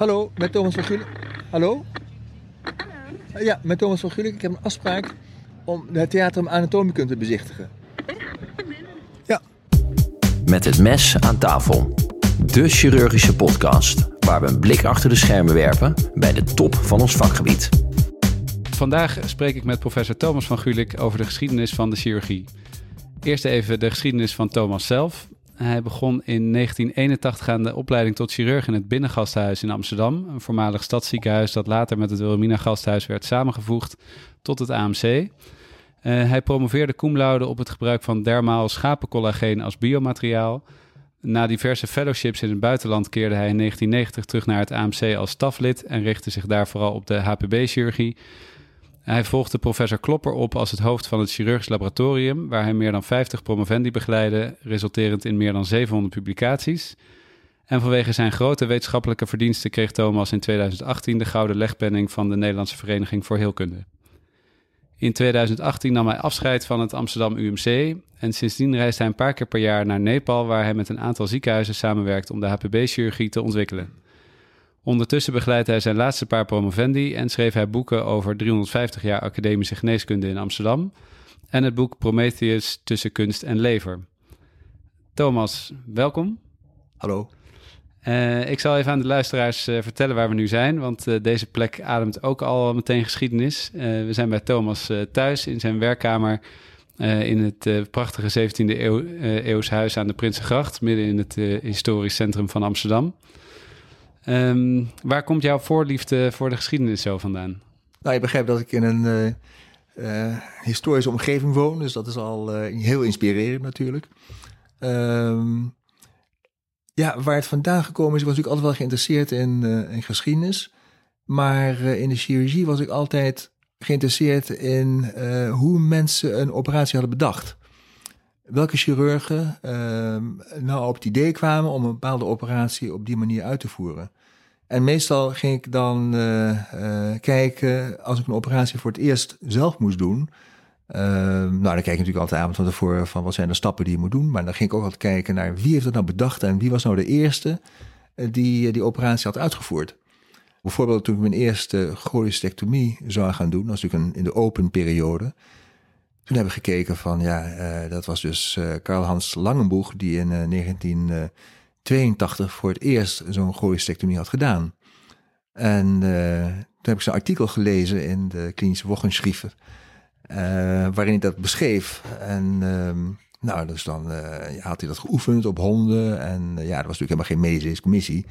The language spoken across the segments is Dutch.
Hallo, met Thomas van Gulik. Hallo? Hallo? Ja, met Thomas van Gulik. Ik heb een afspraak om het Theater Anatomicum te bezichtigen. Ja. Met het mes aan tafel. De chirurgische podcast waar we een blik achter de schermen werpen bij de top van ons vakgebied. Vandaag spreek ik met professor Thomas van Gulik over de geschiedenis van de chirurgie. Eerst even de geschiedenis van Thomas zelf. Hij begon in 1981 aan de opleiding tot chirurg in het Binnengasthuis in Amsterdam, een voormalig stadsziekenhuis dat later met het Wilhelmina Gasthuis werd samengevoegd tot het AMC. Eh, hij promoveerde cum laude op het gebruik van dermaal schapencollageen als biomateriaal. Na diverse fellowships in het buitenland keerde hij in 1990 terug naar het AMC als staflid en richtte zich daar vooral op de HPB-chirurgie. Hij volgde professor Klopper op als het hoofd van het chirurgisch laboratorium, waar hij meer dan 50 promovendi begeleidde, resulterend in meer dan 700 publicaties. En vanwege zijn grote wetenschappelijke verdiensten kreeg Thomas in 2018 de gouden legpenning van de Nederlandse Vereniging voor Heelkunde. In 2018 nam hij afscheid van het Amsterdam UMC en sindsdien reist hij een paar keer per jaar naar Nepal, waar hij met een aantal ziekenhuizen samenwerkt om de HPB-chirurgie te ontwikkelen. Ondertussen begeleidt hij zijn laatste paar promovendi en schreef hij boeken over 350 jaar academische geneeskunde in Amsterdam en het boek Prometheus tussen kunst en lever. Thomas, welkom. Hallo. Uh, ik zal even aan de luisteraars uh, vertellen waar we nu zijn, want uh, deze plek ademt ook al meteen geschiedenis. we zijn bij Thomas thuis in zijn werkkamer in het prachtige 17e eeuw, eeuws huis aan de Prinsengracht, midden in het historisch centrum van Amsterdam. Um, waar komt jouw voorliefde voor de geschiedenis zo vandaan? Nou, je begrijpt dat ik in een uh, historische omgeving woon, dus dat is al uh, heel inspirerend natuurlijk. Um, ja, waar het vandaan gekomen is, was ik altijd wel geïnteresseerd in, in geschiedenis. Maar in de chirurgie was ik altijd geïnteresseerd in hoe mensen een operatie hadden bedacht welke chirurgen uh, nou op het idee kwamen om een bepaalde operatie op die manier uit te voeren. En meestal ging ik dan eh, eh, kijken, als ik een operatie voor het eerst zelf moest doen. Ehm, nou, dan kijk ik natuurlijk altijd avond van tevoren van wat zijn de stappen die je moet doen. Maar dan ging ik ook altijd kijken naar wie heeft dat nou bedacht en wie was nou de eerste eh, die die operatie had uitgevoerd. Bijvoorbeeld toen ik mijn eerste cholecystectomie zou gaan doen, als natuurlijk een, in de open periode. Toen hebben we gekeken van, ja, dat was dus Karl-Hans Langenboeg die in 19... 82 voor het eerst zo'n gooistectomie had gedaan. En eh, toen heb ik zo'n artikel gelezen in de klinische wochenschriften, eh, waarin ik dat beschreef. En ehm, nou, dus dan eh, had hij dat geoefend op honden. En ja, er was natuurlijk helemaal geen medische commissie.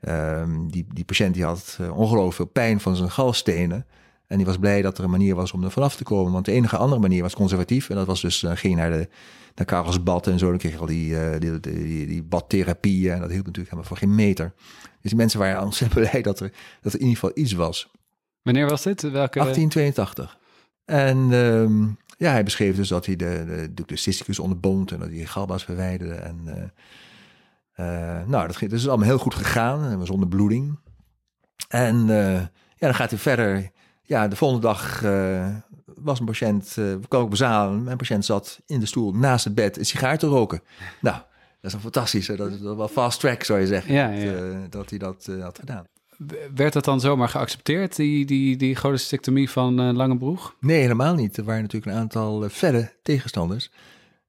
Ehm, die, die patiënt die had ongelooflijk veel pijn van zijn galstenen. En die was blij dat er een manier was om er vanaf te komen. Want de enige andere manier was conservatief. En dat was dus, uh, ging naar, de, naar Karelsbad en zo. Dan kreeg je al die, uh, die, die, die, badtherapieën. En dat hielp natuurlijk helemaal voor geen meter. Dus die mensen waren ontzettend blij dat er, dat er in ieder geval iets was. Wanneer was dit? Welke... 1882. En um, ja, hij beschreef dus dat hij de, de, de cysticus onderbond en dat hij galba's verwijderde. En uh, nou, dat, ging, dat is allemaal heel goed gegaan. En was zonder bloeding. En ja, dan gaat hij verder ja, de volgende dag uh, was een patiënt, uh, we kwamen ook bezalen. Mijn patiënt zat in de stoel naast het bed een sigaar te roken. Nou, dat is een fantastische, dat is wel fast track zou je zeggen, ja, ja. Dat, uh, dat, hij dat had gedaan. Werd dat dan zomaar geaccepteerd, die, die, die cholecystectomie van Langebroeg? Nee, helemaal niet. Er waren natuurlijk een aantal verre tegenstanders.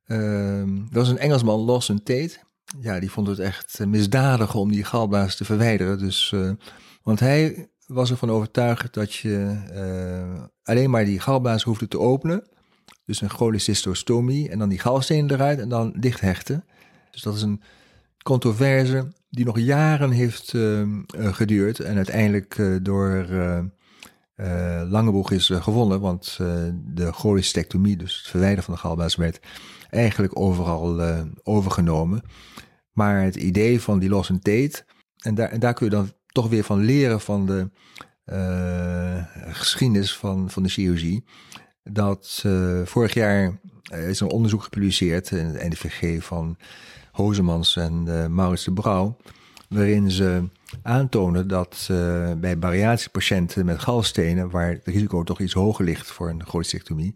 Ehm, er was een Engelsman, Lawson Tate. Ja, die vond het echt misdadig om die galblaas te verwijderen. Dus, want hij was ervan overtuigd dat je uh, alleen maar die galblaas hoefde te openen. Dus een cholecystostomie en dan die galstenen eruit en dan dicht hechten. Dus dat is een controverse die nog jaren heeft uh, geduurd en uiteindelijk door Langeboeg is gewonnen. Want de cholecystectomie, dus het verwijderen van de galblaas, werd eigenlijk overal overgenomen. Maar het idee van die Loss Tate, en daar, en daar kun je dan toch weer van leren van de uh, geschiedenis van, van de chirurgie. Dat uh, vorig jaar is een onderzoek gepubliceerd in het NDVG van Hozemans en Maurits de Brouw. Waarin ze aantonen dat bij bariatiepatiënten met galstenen, waar het risico toch iets hoger ligt voor een cholecystectomie,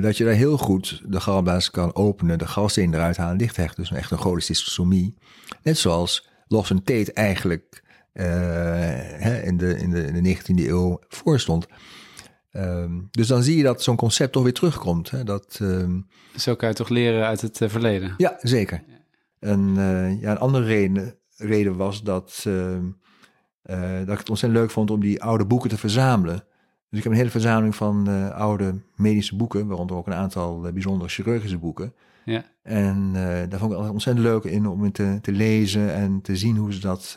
dat je daar heel goed de galblaas kan openen, de galsteen eruit halen, hechten. Dus echt een cholecystostomie. Net zoals Lawson Tate eigenlijk hè, in, de, in, de, in de 19e eeuw voorstond. Ehm, dus dan zie je dat zo'n concept toch weer terugkomt. Hè? Dat, ehm, Zo kan je toch leren uit het eh, verleden? Ja, zeker. En uh, ja, een andere reden, reden was dat, ehm, eh, dat ik het ontzettend leuk vond om die oude boeken te verzamelen. Dus ik heb een hele verzameling van oude medische boeken, waaronder ook een aantal bijzondere chirurgische boeken. Ja. En daar vond ik het ontzettend leuk in om te, te lezen en te zien hoe ze dat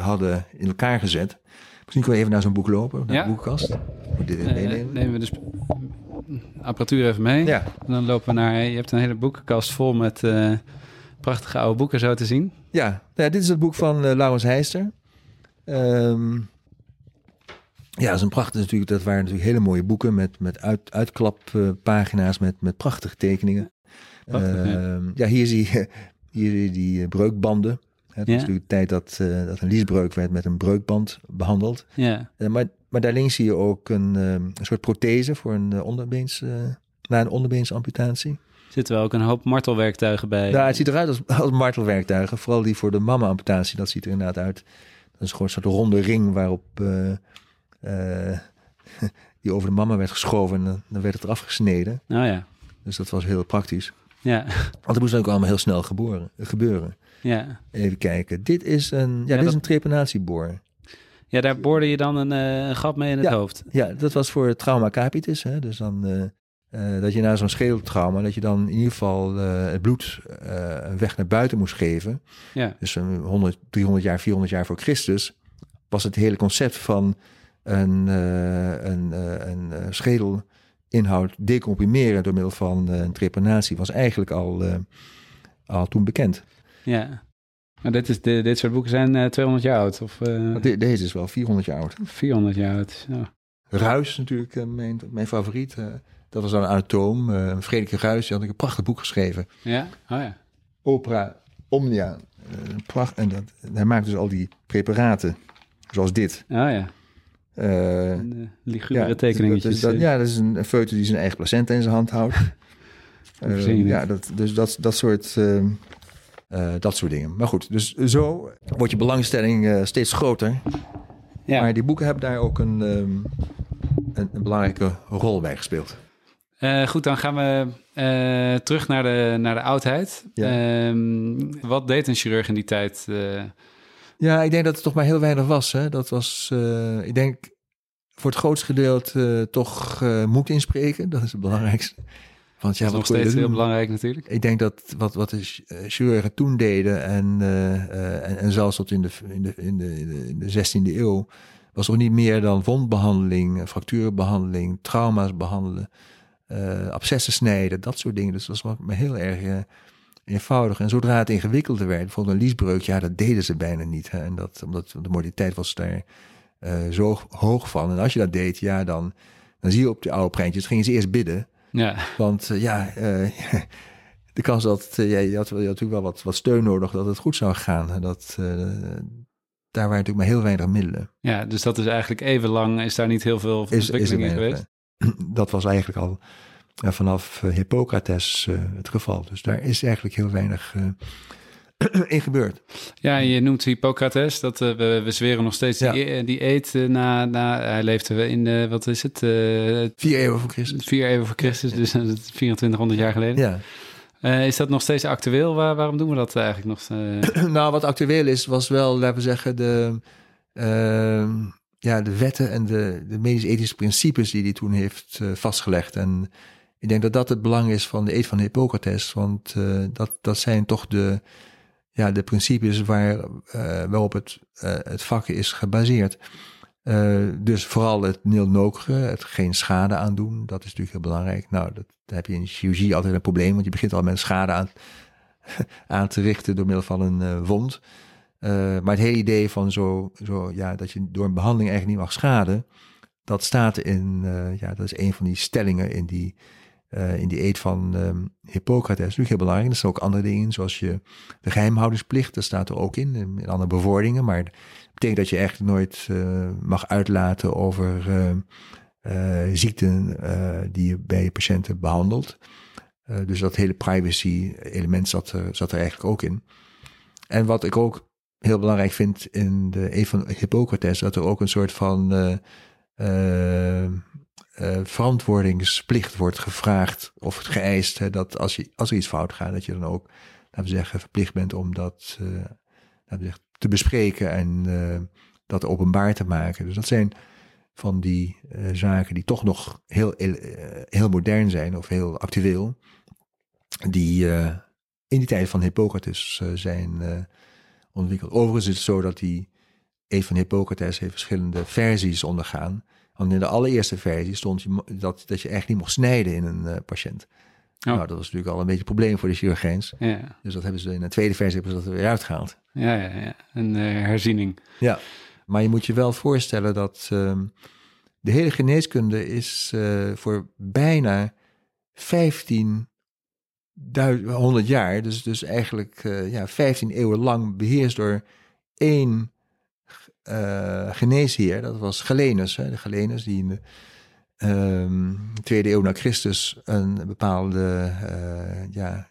hadden in elkaar gezet. Misschien kunnen we even naar zo'n boek lopen, naar ja. de dit Uh, nemen we de apparatuur even mee. Ja. En dan lopen we naar... Je hebt een hele boekenkast vol met uh, prachtige oude boeken zo te zien. Ja, nou ja dit is het boek van uh, Laurens Heister. Um, ja, dat is een prachtig natuurlijk. Dat waren natuurlijk hele mooie boeken met, met uit, uitklappagina's met, met prachtige tekeningen. Prachtig, ja. Uh, ja, hier zie je, hier zie je die breukbanden. Het was natuurlijk de tijd dat, uh, dat een liesbreuk werd met een breukband behandeld. Ja, Uh, maar, maar daar links zie je ook een, um, een soort prothese voor een uh, onderbeens, na een onderbeensamputatie. zitten wel ook een hoop martelwerktuigen bij. Ja, het ziet eruit als, als martelwerktuigen. Vooral die voor de mama-amputatie, dat ziet er inderdaad uit. Dat is gewoon een soort ronde ring waarop die over de mama werd geschoven en dan, werd het eraf gesneden. Oh ja. Dus dat was heel praktisch. Ja, Want dat moest ook allemaal heel snel geboren, gebeuren. Ja. Even kijken. Dit is een, ja, dit dat- is een trepanatieboor. Ja, daar boorde je dan een, eh, een gat mee in het Ja. hoofd. Ja, dat was voor trauma capitis. Hè? Dus dan eh, eh, dat je na zo'n schedeltrauma, dat je dan in ieder geval het bloed een weg naar buiten moest geven. Ja, Dus een 100, 300 jaar, 400 jaar voor Christus was het hele concept van een, een, een schedelinhoud decomprimeren door middel van een trepanatie was eigenlijk al, al toen bekend. Ja. Maar dit, is, de, dit soort boeken zijn eh, 200 jaar oud of eh, de- deze is wel 400 jaar oud. 400 jaar oud. Ja. Ruis is natuurlijk eh, mijn, mijn favoriet. dat was dan een anatoom. Frederik Ruis, die had een prachtig boek geschreven. ja? Oh ja. Opera Omnia. Pracht, en dat, hij maakt dus al die preparaten, zoals dit. Oh ja. Ligure ja, tekeningetjes. dat is- dat- ja, dat is een, een foetus die zijn eigen placenta in zijn hand houdt. Ja, dat, dus dat, dat, soort, eh, dat soort dingen. Maar goed, dus zo wordt je belangstelling eh, steeds groter. ja. Maar die boeken hebben daar ook een, ehm, een, een belangrijke rol bij gespeeld. Eh, goed, dan gaan we terug naar de, naar de oudheid. Ja. Ehm, wat deed een chirurg in die tijd? Ja, ik denk dat het toch maar heel weinig was. Hè? Dat was, ik denk, voor het grootste gedeelte toch moed inspreken. Dat is het belangrijkste. Want ja, dat is wat nog steeds heel belangrijk natuurlijk. Ik denk dat wat, wat de eh, chirurgen toen deden en, eh, eh, en, en zelfs tot in de, in, de, in, de, in de- in de 16e eeuw, was ook niet meer dan wondbehandeling, eh, fractuurbehandeling, trauma's behandelen, eh abscessen snijden, dat soort dingen. Dus dat was maar heel erg eenvoudig. En zodra het ingewikkelder werd, bijvoorbeeld een liesbreuk, ja, dat deden ze bijna niet. Hè? En dat, omdat de mortaliteit was daar zo hoog van. En als je dat deed, ja, dan, dan zie je op de oude prentjes, gingen ze eerst bidden. Ja, Want eh, ja, eh, de kans dat eh, ja, je, had, je had natuurlijk wel wat, wat steun nodig dat het goed zou gaan. Dat, daar waren natuurlijk maar heel weinig middelen. ja, dus dat is eigenlijk even lang, is daar niet heel veel Is, is ontwikkeling in geweest? Dat was eigenlijk al vanaf Hippocrates het geval. Dus daar is eigenlijk heel weinig in gebeurd. Ja, je noemt Hippocrates, dat, eh, we, we zweren nog steeds Ja. die, die eet eh, na, na, hij leefde in, de wat is het, eh, Vier eeuwen voor Christus. vier eeuwen voor Christus, dus is 2400 jaar geleden. Ja. Eh, is dat nog steeds actueel? Waar, waarom doen we dat eigenlijk nog? eh? nou, wat actueel is, was wel, laten we zeggen, de, ehm, ja, de wetten en de, de medisch-ethische principes die hij toen heeft eh, vastgelegd. En ik denk dat dat het belang is van de eed van Hippocrates, want eh, dat, dat zijn toch de, ja, de principes waar, eh, waarop het, eh, het vak is gebaseerd. Eh, dus vooral het nil nocere, het geen schade aandoen, dat is natuurlijk heel belangrijk. Nou, dat, heb je in chirurgie altijd een probleem, want je begint al met schade aan, aan te richten door middel van een wond. Maar het hele idee van zo, zo, ja, dat je door een behandeling eigenlijk niet mag schaden, dat staat in, ja, dat is een van die stellingen in die, eh, in die eed van ehm, Hippocrates. Natuurlijk heel belangrijk. Er staan ook andere dingen in, zoals je de geheimhoudingsplicht, dat staat er ook in, in, andere bewoordingen. Maar dat betekent dat je echt nooit eh, mag uitlaten over eh, ziekten die je bij je patiënten behandelt. Eh, dus dat hele privacy element zat er, zat er eigenlijk ook in. En wat ik ook heel belangrijk vind in de een van Hippocrates, dat er ook een soort van verantwoordingsplicht wordt gevraagd of geëist. Hè, dat als, je, als er iets fout gaat, dat je dan ook, we zeggen, verplicht bent om dat zeggen, te bespreken en dat openbaar te maken. Dus dat zijn van die zaken die toch nog heel, heel modern zijn of heel actueel, die in die tijd van Hippocrates zijn ontwikkeld. Overigens is het zo dat die een van Hippocrates heeft verschillende versies ondergaan. Want in de allereerste versie stond je dat, dat je echt niet mocht snijden in een uh, patiënt. Oh. Nou, dat was natuurlijk al een beetje een probleem voor de chirurgijns. Ja. Dus dat hebben ze in de tweede versie hebben ze dat weer uitgehaald. Ja, ja, ja. een uh, herziening. Ja, maar je moet je wel voorstellen dat uh, de hele geneeskunde is uh, voor bijna 15 100 jaar, dus, dus eigenlijk uh, ja, 15 eeuwen lang beheerst door één uh, geneesheer. Dat was Galenus. Hè, de Galenus die in de um, tweede eeuw na Christus een bepaalde uh, ja,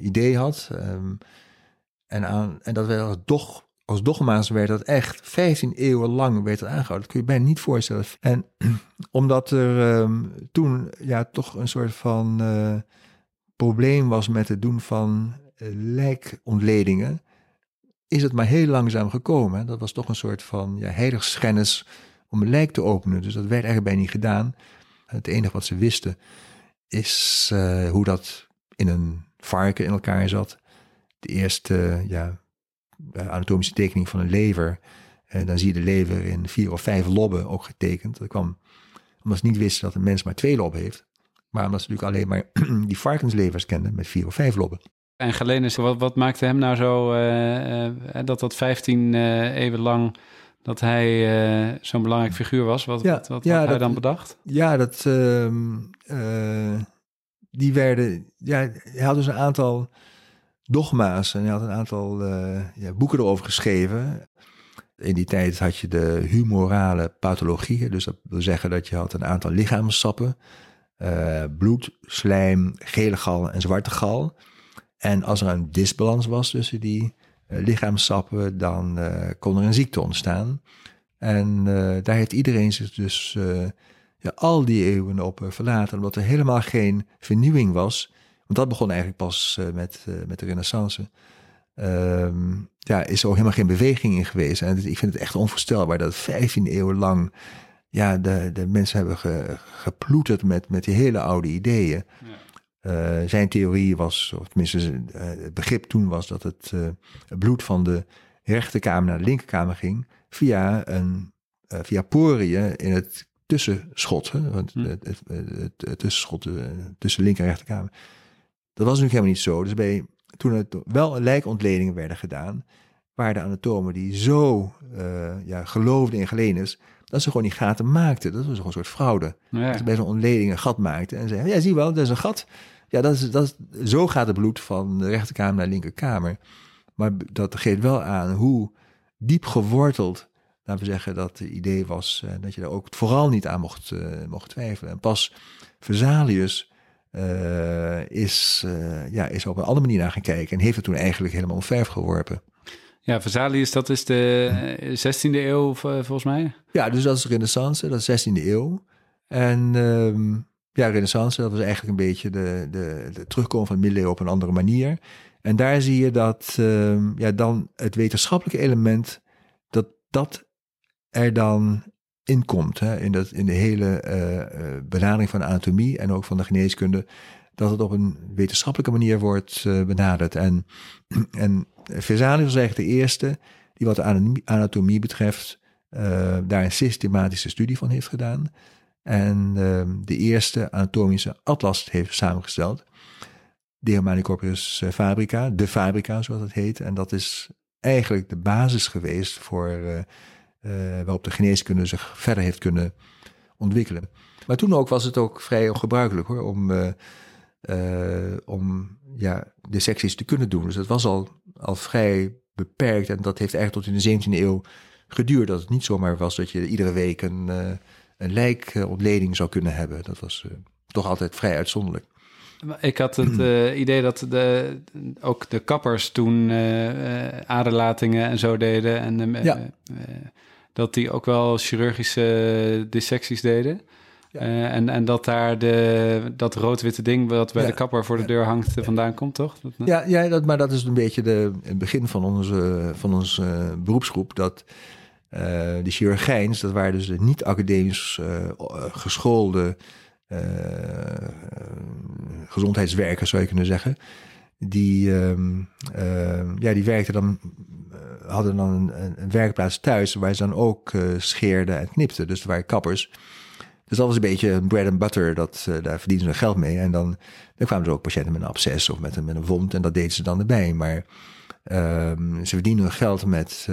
idee had. Um, en, aan, en dat werd als, als dogma's werd dat echt 15 eeuwen lang werd dat aangehouden. Dat kun je bijna niet voorstellen. En omdat er um, toen ja, toch een soort van probleem was met het doen van lijkontledingen, is het maar heel langzaam gekomen. Dat was toch een soort van ja, heiligschennis om een lijk te openen. Dus dat werd eigenlijk bijna niet gedaan. Het enige wat ze wisten is uh, hoe dat in een varken in elkaar zat. De eerste ja, anatomische tekening van een lever. Dan zie je de lever in vier of vijf lobben ook getekend. Dat kwam omdat ze niet wisten dat een mens maar twee lobben heeft. Maar omdat ze natuurlijk alleen maar die varkenslevers kenden met vier of vijf lobben. En Galenus, wat, wat maakte hem nou zo uh, uh, dat dat 15 uh, eeuwen lang dat hij zo'n belangrijk figuur was? Wat, ja, wat, wat ja, had hij dan bedacht? Ja, dat ehm, die werden, ja, hij had dus een aantal dogma's en hij had een aantal ja, boeken erover geschreven. In die tijd had je de humorale pathologie, dus dat wil zeggen dat je had een aantal lichaamssappen bloed, slijm, gele gal en zwarte gal. En als er een disbalans was tussen die uh, lichaamssappen, dan uh, kon er een ziekte ontstaan. En daar heeft iedereen zich dus ja, al die eeuwen op verlaten, omdat er helemaal geen vernieuwing was. Want dat begon eigenlijk pas met, met de renaissance. Um, ja, is er ook helemaal geen beweging in geweest. En ik vind het echt onvoorstelbaar dat 15 eeuwen lang ja, de, de mensen hebben ge, geploeterd met, met die hele oude ideeën. Ja. Uh, zijn theorie was, of tenminste uh, het begrip toen was dat het, uh, bloed van de rechterkamer naar de linkerkamer ging via, een, via poriën in het tussenschot. Hè? Want hm. het, het, het, tussenschot tussen linker en rechterkamer. Dat was natuurlijk helemaal niet zo. Dus bij, toen het wel lijkontledingen werden gedaan, waren de anatomen die zo ja, geloofden in Gelenus, dat ze gewoon die gaten maakten. Dat was gewoon een soort fraude. Ja. Dat ze bij zo'n ontleding een gat maakten en zeiden, ja zie wel, dat is een gat. Ja, dat is, dat is, zo gaat het bloed van de rechterkamer naar de linkerkamer. Maar dat geeft wel aan hoe diep geworteld, laten we zeggen, dat het idee was. Uh, dat je daar ook vooral niet aan mocht, uh, mocht twijfelen. En pas Versalius uh, is, ja, is op een andere manier naar gaan kijken. En heeft het toen eigenlijk helemaal omverf geworpen. Ja, Vesalius, dat is de 16e eeuw volgens mij. Ja, dus dat is renaissance, dat is 16e eeuw. En um, ja, renaissance, dat was eigenlijk een beetje de, de, de terugkomen van middeleeuwen op een andere manier. En daar zie je dat um, ja, dan het wetenschappelijke element, dat dat er dan in komt. Hè, in, dat, in de hele uh, benadering van de anatomie en ook van de geneeskunde. Dat het op een wetenschappelijke manier wordt benaderd. En, en Vesalius was eigenlijk de eerste die wat anatomie betreft uh, daar een systematische studie van heeft gedaan. En uh, de eerste anatomische atlas heeft samengesteld. De Humanicorpus Fabrica, de Fabrica zoals het heet. En dat is eigenlijk de basis geweest voor uh, waarop de geneeskunde zich verder heeft kunnen ontwikkelen. Maar toen ook was het ook vrij ongebruikelijk hoor, om, om ja, dissecties te kunnen doen. Dus het was al, al vrij beperkt en dat heeft eigenlijk tot in de 17e eeuw geduurd. Dat het niet zomaar was dat je iedere week een, uh, een lijkontleding zou kunnen hebben. Dat was uh, toch altijd vrij uitzonderlijk. Ik had het uh, idee dat de, ook de kappers toen uh, aderlatingen en zo deden. En ja. dat die ook wel chirurgische dissecties deden. Ja. en, en dat daar de, dat rood-witte ding wat bij de kapper voor de deur hangt vandaan komt, toch? Dat, ja, ja dat, maar dat is een beetje de, het begin van onze, van onze beroepsgroep. Dat de chirurgijns, dat waren dus de niet-academisch geschoolde eh, gezondheidswerkers, zou je kunnen zeggen. Die, ehm, ehm, ja, die werkten dan, eh, hadden dan een, een, werkplaats thuis waar ze dan ook uh, scheerden en knipten. Dus er waren kappers. Dus dat was een beetje bread and butter, dat, daar verdienden ze geld mee. En dan, dan kwamen er ook patiënten met een absces of met een, met een wond en dat deden ze dan erbij. Maar um, ze verdienen hun geld met,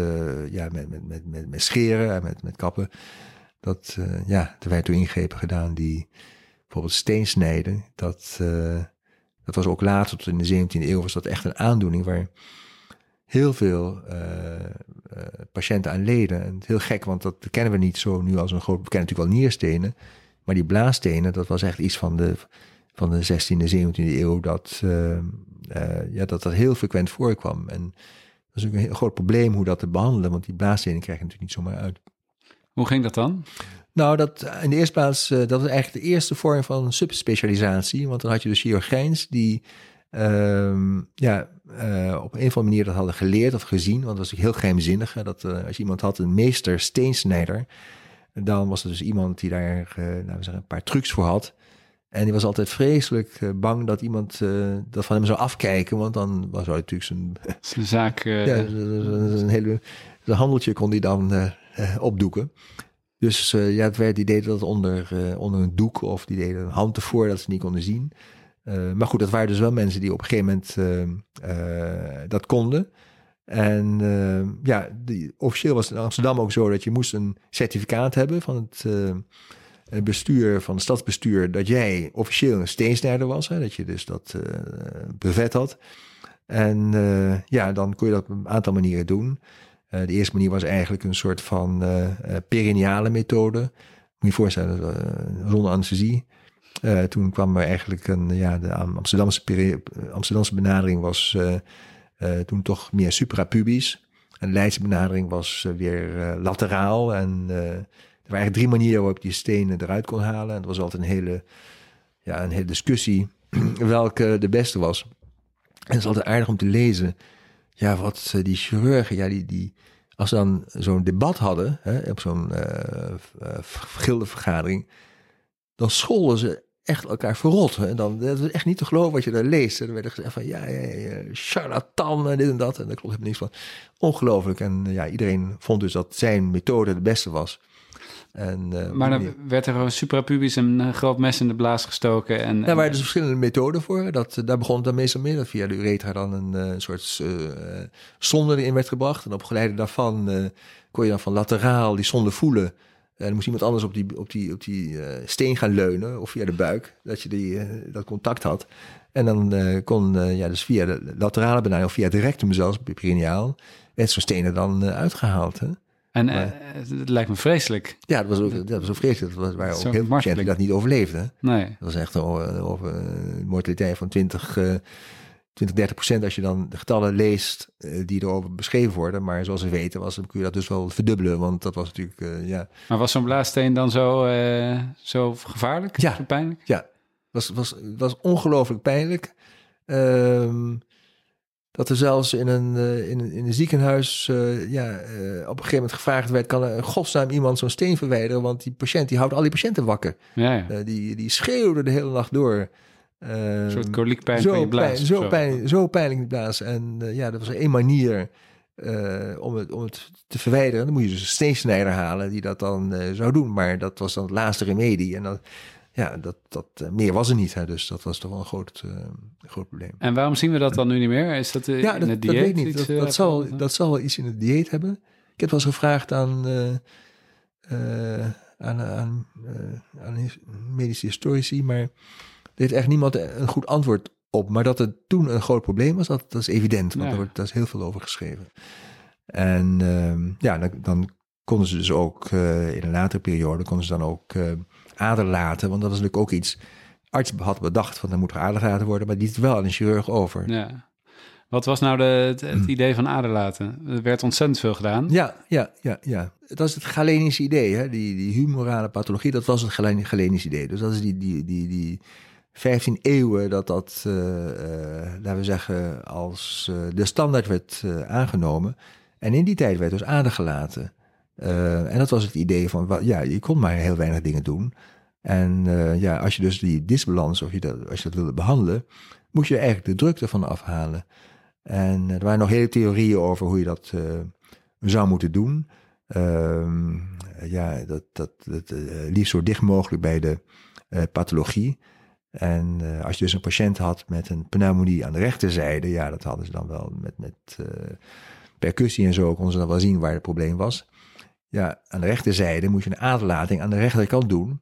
ja, met, met, met, met, met scheren en met, met kappen. Dat, ja, er werd toen ingrepen gedaan die bijvoorbeeld steensnijden, dat, dat was ook later, tot in de 17e eeuw, was dat echt een aandoening waar heel veel patiënten aan leden. En heel gek, want dat kennen we niet zo nu als een groot... We kennen natuurlijk wel nierstenen, maar die blaastenen, dat was echt iets van de, van de 16e, 17e eeuw, dat, ja, dat dat heel frequent voorkwam. En dat is ook een heel groot probleem hoe dat te behandelen, want die blaastenen krijgen natuurlijk niet zomaar uit. Hoe ging dat dan? Nou, dat in de eerste plaats, dat was eigenlijk de eerste vorm van subspecialisatie. Want dan had je dus chirurgijns die uh, ja, uh, op een of andere manier dat hadden geleerd of gezien. Want dat was natuurlijk heel geheimzinnig. Hè, dat uh, als je iemand had, een meester steensnijder, dan was er dus iemand die daar nou, we zeggen, een paar trucs voor had. En die was altijd vreselijk bang dat iemand dat van hem zou afkijken. Want dan was hij natuurlijk zijn, zijn zaak. ja, een hele handeltje kon hij dan opdoeken. Dus ja, het werd, die deden dat onder, onder een doek of die deden een hand ervoor dat ze niet konden zien. Uh, maar goed, dat waren dus wel mensen die op een gegeven moment dat konden. En ja, die, officieel was het in Amsterdam ook zo dat je moest een certificaat hebben van het bestuur, van het stadsbestuur, dat jij officieel een steensnijder was. Hè, dat je dus dat brevet had. En ja, dan kon je dat op een aantal manieren doen. Uh, de eerste manier was eigenlijk een soort van uh, perineale methode. Moet je je voorstellen, uh, zonder anesthesie. Toen kwam er eigenlijk een, ja, de Amsterdamse, Amsterdamse benadering was toen toch meer suprapubis. En Leidse benadering was weer lateraal. En er waren eigenlijk drie manieren waarop je stenen eruit kon halen. En het was altijd een hele, ja, een hele discussie welke de beste was. En het is altijd aardig om te lezen ja, wat die chirurgen, ja, die, die, als ze dan zo'n debat hadden, hè, op zo'n uh, gildevergadering, dan scholden ze echt elkaar verrot. En dan, dat is echt niet te geloven wat je daar leest. En dan werd er gezegd van, ja, ja, ja charlatan en dit en dat. En daar klopt helemaal niks van. Ongelooflijk. En ja, iedereen vond dus dat zijn methode de beste was. En, uh, maar dan werd er gewoon suprapubis een groot mes in de blaas gestoken. En, daar waren dus verschillende methoden voor. Dat, daar begon het dan meestal mee. Dat via de uretra dan een, soort uh, zonde erin werd gebracht. En op geleide daarvan kon je dan van lateraal die zonde voelen. En dan moest iemand anders op die, op die, op die steen gaan leunen. Of via de buik. Dat je die, dat contact had. En dan kon, ja, dus via de laterale benadering of via het rectum zelfs, perineaal, werd zo'n stenen dan uitgehaald. Hè? En eh, het lijkt me vreselijk. Ja, dat was ook, dat was ook vreselijk. Dat waren ook heel veel patiënten die dat niet overleefden. Nee. Dat was echt over een mortaliteit van 20, 20, 30 procent als je dan de getallen leest uh, die erover beschreven worden. Maar zoals we weten was, kun je dat dus wel verdubbelen. Want dat was natuurlijk, uh, ja. Maar was zo'n blaassteen dan zo, zo gevaarlijk? Ja. Zo pijnlijk? Ja, was, was, was ongelooflijk pijnlijk. Um, dat er zelfs in een, in, in een ziekenhuis uh, ja, op een gegeven moment gevraagd werd... kan er in godsnaam iemand zo'n steen verwijderen... want die patiënt die houdt al die patiënten wakker. Ja, ja. die, die schreeuwde de hele nacht door. Een soort koliekpijn zo, blaas. zo, Pijn, zo pijnlijk blaas. En ja, dat was één manier om, het, om het te verwijderen. Dan moet je dus een steensnijder halen die dat dan zou doen. Maar dat was dan het laatste remedie. En dan ja, dat, dat, meer was er niet. Hè, dus dat was toch wel een groot, groot probleem. En waarom zien we dat dan nu niet meer? Is dat ja, in dat, het dieet? Dat weet ik niet. Dat, dat, zal, dat zal wel iets in het dieet hebben. Ik heb wel eens gevraagd aan, aan, aan, aan medische historici, maar heeft echt niemand een goed antwoord op. Maar dat het toen een groot probleem was, dat, dat is evident. Want ja. er wordt daar is heel veel over geschreven. En ehm, ja, dan, dan konden ze dus ook in een latere periode, konden ze dan ook aderlaten. Want dat was natuurlijk ook iets. arts had bedacht van, er moet aderlaten worden, maar die het wel aan een chirurg over. Ja. Wat was nou de, het, het idee van aderlaten? Er werd ontzettend veel gedaan. Ja, ja, ja, ja. Het was het Galenische idee, hè? Die, die humorale pathologie, dat was het Galen- Galenische idee. Dus dat is die, die, die, die 15 eeuwen dat dat, eh, eh, laten we zeggen, als eh, de standaard werd aangenomen. En in die tijd werd dus adergelaten. Eh, en dat was het idee van, ja, je kon maar heel weinig dingen doen. En ja, als je dus die disbalans, of je dat, als je dat wilde behandelen, moest je eigenlijk de druk ervan afhalen. En er waren nog hele theorieën over hoe je dat zou moeten doen. Ehm, ja, dat, dat, dat liefst zo dicht mogelijk bij de pathologie. En eh, als je dus een patiënt had met een pneumonie aan de rechterzijde, ja, dat hadden ze dan wel met, met eh, percussie en zo, konden ze dan wel zien waar het probleem was. Ja, aan de rechterzijde moet je een aderlating aan de rechterkant doen.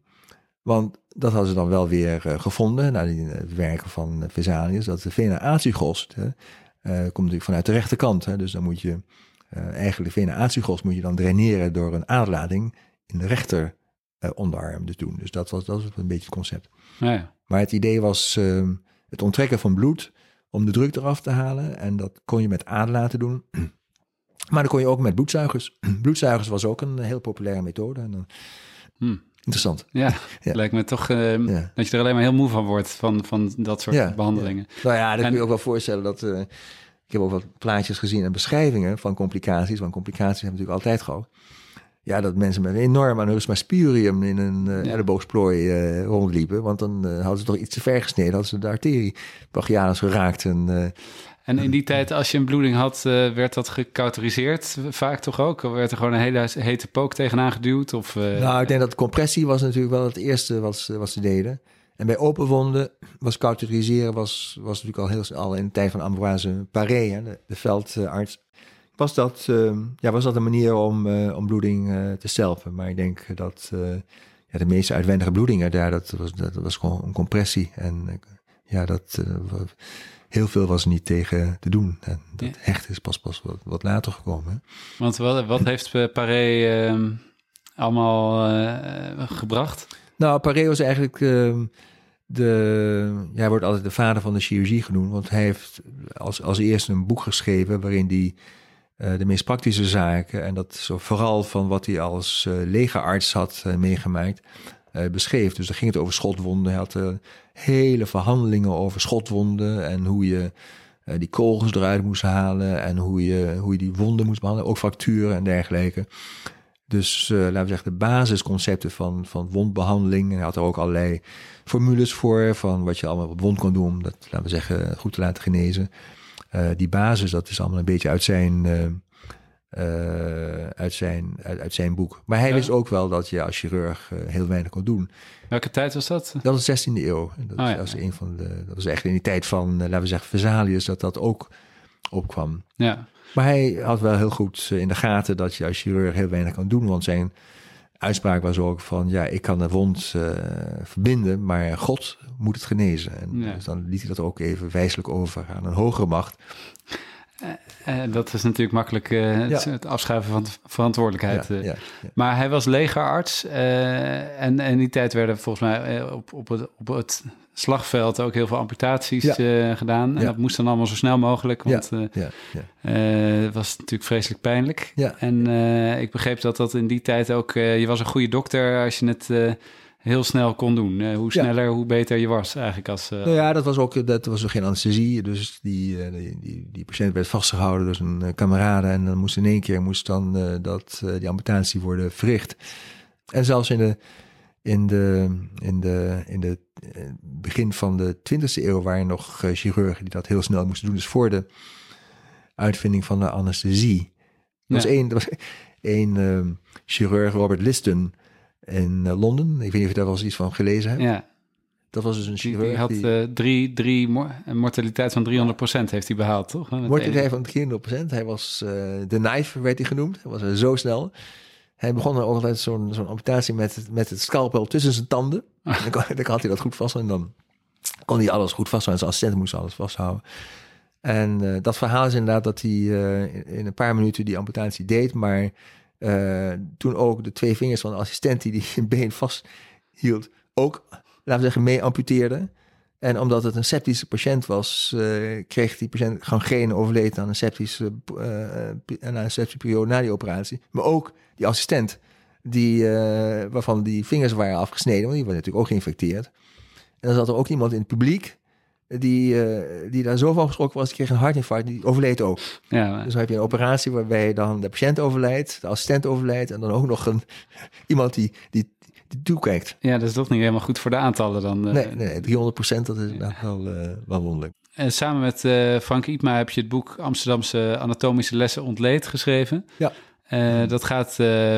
Want dat hadden ze dan wel weer eh, gevonden, na die, het werken van Vesalius, dat de vena eh, komt natuurlijk vanuit de rechterkant. Hè, dus dan moet je eigenlijk de vena aciugos moet je dan draineren door een aderlating in de rechter eh, onderarm dus doen. Dus dat was, dat was een beetje het concept. Ja, ja. Maar het idee was ehm, het onttrekken van bloed om de druk eraf te halen. En dat kon je met aderlaten doen. Maar dat kon je ook met bloedzuigers. Bloedzuigers was ook een heel populaire methode. En dan, Hm. interessant. Ja, Ja. lijkt me toch eh, Ja. dat je er alleen maar heel moe van wordt van, van dat soort Ja, behandelingen. Nou ja, dat En- kun je ook wel voorstellen dat... eh, ik heb ook wat plaatjes gezien en beschrijvingen van complicaties. Want complicaties hebben we natuurlijk altijd gehad. Ja, dat mensen met een enorm aneurysma spurium in een Ja. eh, rondliepen. Want dan eh, hadden ze toch iets te ver gesneden. Hadden ze de arterie brachialis geraakt. En, En in die tijd, als je een bloeding had, werd dat gecauteriseerd vaak toch ook? Of werd er gewoon een hele hete pook tegenaan geduwd? Of, Nou, ik denk dat compressie was natuurlijk wel het eerste wat, ze- wat ze deden. En bij open wonden was cauteriseren was, was natuurlijk al heel snel al in de tijd van Ambroise Paré, hè, de, de veldarts. Was dat, eh, ja, was dat een manier om, eh, om bloeding eh, te stelpen? Maar ik denk dat eh, ja, de meeste uitwendige bloedingen daar, dat was, dat was gewoon een compressie. En ja, dat, heel veel was niet tegen te doen. En dat Ja. hecht is pas, pas wat, wat later gekomen. Hè? Want wat, wat heeft Paré ehm, allemaal gebracht? Nou, Paré was eigenlijk ehm, de. Ja, hij wordt altijd de vader van de chirurgie genoemd. Want hij heeft als, als eerste een boek geschreven. waarin hij de meest praktische zaken. en dat zo vooral van wat hij als eh legerarts had eh, meegemaakt. eh, beschreef. Dus dan ging het over schotwonden. Hij had eh, hele verhandelingen over schotwonden. en hoe je. eh, die kogels eruit moest halen en hoe je, hoe je die wonden moest behandelen, ook fracturen en dergelijke. Dus eh, laten we zeggen, de basisconcepten van, van wondbehandeling. En hij had er ook allerlei formules voor, van wat je allemaal op wond kon doen, om dat, laten we zeggen, goed te laten genezen. Eh, die basis, dat is allemaal een beetje uit zijn, eh, eh, uit zijn, uit, uit zijn boek. Maar hij Ja. wist ook wel dat je als chirurg heel weinig kon doen. Welke tijd was dat? Dat was de 16e eeuw. En Dat, Oh ja. was een van de, dat was echt in die tijd van, laten we zeggen, Vesalius, dat dat ook opkwam. Ja, Maar hij had wel heel goed in de gaten dat je als chirurg heel weinig kan doen. Want zijn uitspraak was ook van, ja, ik kan de wond eh, verbinden, maar God moet het genezen. En Ja. dus dan liet hij dat ook even wijselijk over aan een hogere macht. Eh, dat is natuurlijk makkelijk eh, het, Ja. het afschuiven van verantwoordelijkheid. Ja, eh. ja. Maar hij was legerarts en, in die tijd werden volgens mij op, op, het, op het slagveld ook heel veel amputaties gedaan. En dat moest dan allemaal zo snel mogelijk, want het was natuurlijk vreselijk pijnlijk. Ja. En ik begreep dat dat in die tijd ook... je was een goede dokter als je het heel snel kon doen. Eh, hoe Ja. sneller, hoe beter je was eigenlijk als... eh, Nou ja, dat was ook dat was ook geen anesthesie. Dus die, eh, die, die, die patiënt werd vastgehouden door zijn kameraden. En dan moest in één keer moest dan, dat, die amputatie worden verricht. En zelfs in de, in de, in de, in de begin van de 20e eeuw waren nog chirurgen die dat heel snel moesten doen. Dus voor de uitvinding van de anesthesie. Er was Ja. één, er was één chirurg, Robert Liston, in eh, Londen. Ik weet niet of je daar wel eens iets van gelezen hebt. ja, Dat was dus een chirurg die had die- eh, drie, drie een mortaliteit van 300% heeft hij behaald, toch? Met Mortaliteit van 300%. Hij was eh, de knife, werd hij genoemd. Hij was zo snel. Hij begon dan ook altijd zo'n zo'n amputatie met, het- met het scalpel tussen zijn tanden. Ah. Dan, kon- dan had hij dat goed vast. En dan kon hij alles goed vasthouden. Zijn assistent moest alles vasthouden. En dat verhaal is inderdaad dat hij in een paar minuten die amputatie deed. Maar eh, toen ook de twee vingers van de assistent die die been vasthield, ook laten we zeggen, mee amputeerde. En omdat het een septische patiënt was, uh, kreeg die patiënt geen overleed aan een septische, uh, aan een septische periode na die operatie. Maar ook die assistent, die, waarvan die vingers waren afgesneden, want die waren natuurlijk ook geïnfecteerd. En dan zat er ook iemand in het publiek die, uh, die daar zo van geschrokken was, die kreeg een hartinfarct, die overleed ook. Ja, dus dan heb je een operatie waarbij dan de patiënt overlijdt, de assistent overlijdt en dan ook nog een, iemand die, die, die toekijkt. Ja, dat is toch niet helemaal goed voor de aantallen dan. Uh, nee, nee, 300 procent, dat is ja. wel, uh, wel wonderlijk. En samen met Frank Iepma heb je het boek Amsterdamse anatomische lessen ontleed geschreven. Ja. Dat gaat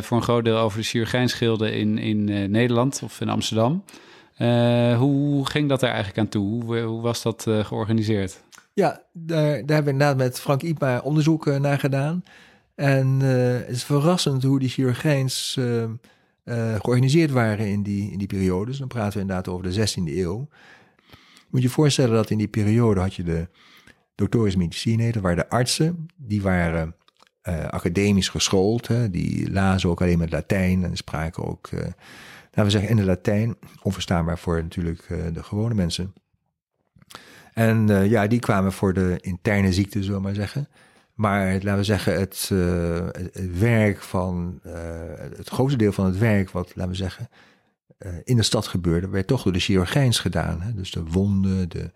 voor een groot deel over de chirurgijnschilden in, in Nederland of in Amsterdam. Hoe ging dat er eigenlijk aan toe? Hoe, hoe was dat georganiseerd? Ja, daar, daar hebben we inderdaad met Frank Ipa onderzoek naar gedaan. En het is verrassend hoe die chirurgijns georganiseerd waren in die, in die periode. Dus dan praten we inderdaad over de 16e eeuw. Moet je voorstellen dat in die periode had je de doctoris medicine, dat waren de artsen, die waren academisch geschoold. Hè. Die lazen ook alleen maar Latijn en spraken ook, laten we zeggen, in de Latijn. Onverstaanbaar voor natuurlijk uh, de gewone mensen. En ja, die kwamen voor de interne ziekte, zullen we maar zeggen. Maar laten we zeggen, het, het werk van, het grootste deel van het werk, wat laten we zeggen, in de stad gebeurde, werd toch door de chirurgijns gedaan. Hè. Dus de wonden, de,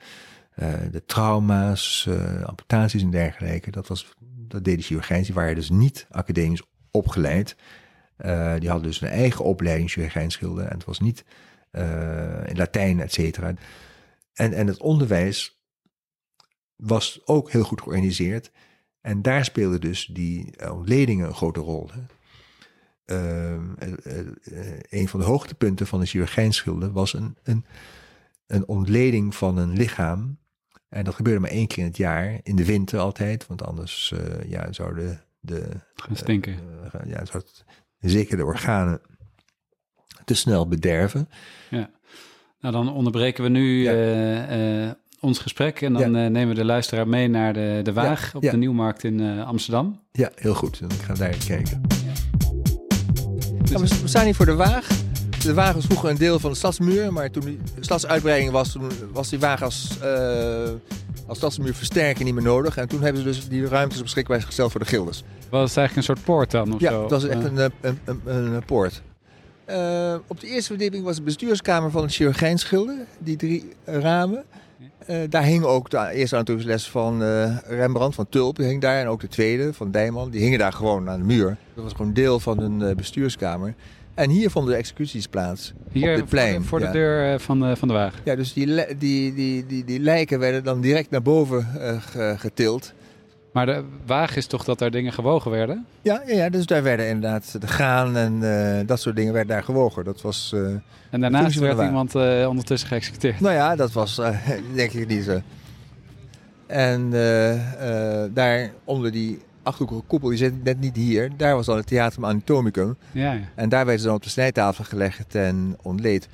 de trauma's, amputaties en dergelijke. Dat was dat deden chirurgijns, die waren dus niet academisch opgeleid. Uh, die hadden dus een eigen opleiding chirurgijnschilden. En het was niet uh, in Latijn, et cetera. En, en het onderwijs was ook heel goed georganiseerd. En daar speelden dus die ontledingen een grote rol. Hè. Uh, een van de hoogtepunten van de chirurgijnschilden was een, een, een ontleding van een lichaam en dat gebeurde maar één keer in het jaar, in de winter altijd, want anders ja, zouden de... Gaan stinken. Uh, ja, zou zeker de organen te snel bederven. Ja, nou dan onderbreken we nu ja. uh, ons gesprek en dan ja. nemen we de luisteraar mee naar de, de Waag ja. op de Nieuwmarkt in Amsterdam. Ja, heel goed. Dan gaan we daar kijken. Dus... we staan hier voor de Waag de wagen was vroeger een deel van de stadsmuur, maar toen de stadsuitbreiding was, toen was die wagen als, uh, als stadsmuur versterken niet meer nodig. En toen hebben ze dus die ruimtes beschikbaar gesteld voor de gilders. Was het eigenlijk een soort poort dan? Of ja, dat was echt een, een, een, een, poort. Uh, op de eerste verdieping was de bestuurskamer van het chirurgijnschilden, die drie ramen. Uh, daar hing ook de eerste anatomische les van uh, Rembrandt, van Tulp, hing daar. En ook de tweede, van Dijman, die hingen daar gewoon aan de muur. Dat was gewoon deel van een bestuurskamer. En hier vonden de executies plaats. Hier op het plein. Voor de, ja. deur van de, van de wagen. Ja, dus die, die, die, die, die lijken werden dan direct naar boven uh, getild. Maar de wagen is toch dat daar dingen gewogen werden? Ja, ja, dus daar werden inderdaad de graan en uh, dat soort dingen werden daar gewogen. Dat was. Uh, en daarnaast werd iemand ondertussen geëxecuteerd. Nou ja, dat was denk ik niet zo. En daar onder die achthoekige koepel, die zit net niet hier. Daar was dan het Theatrum Anatomicum. Ja, ja. En daar werden ze dan op de snijtafel gelegd en ontleed.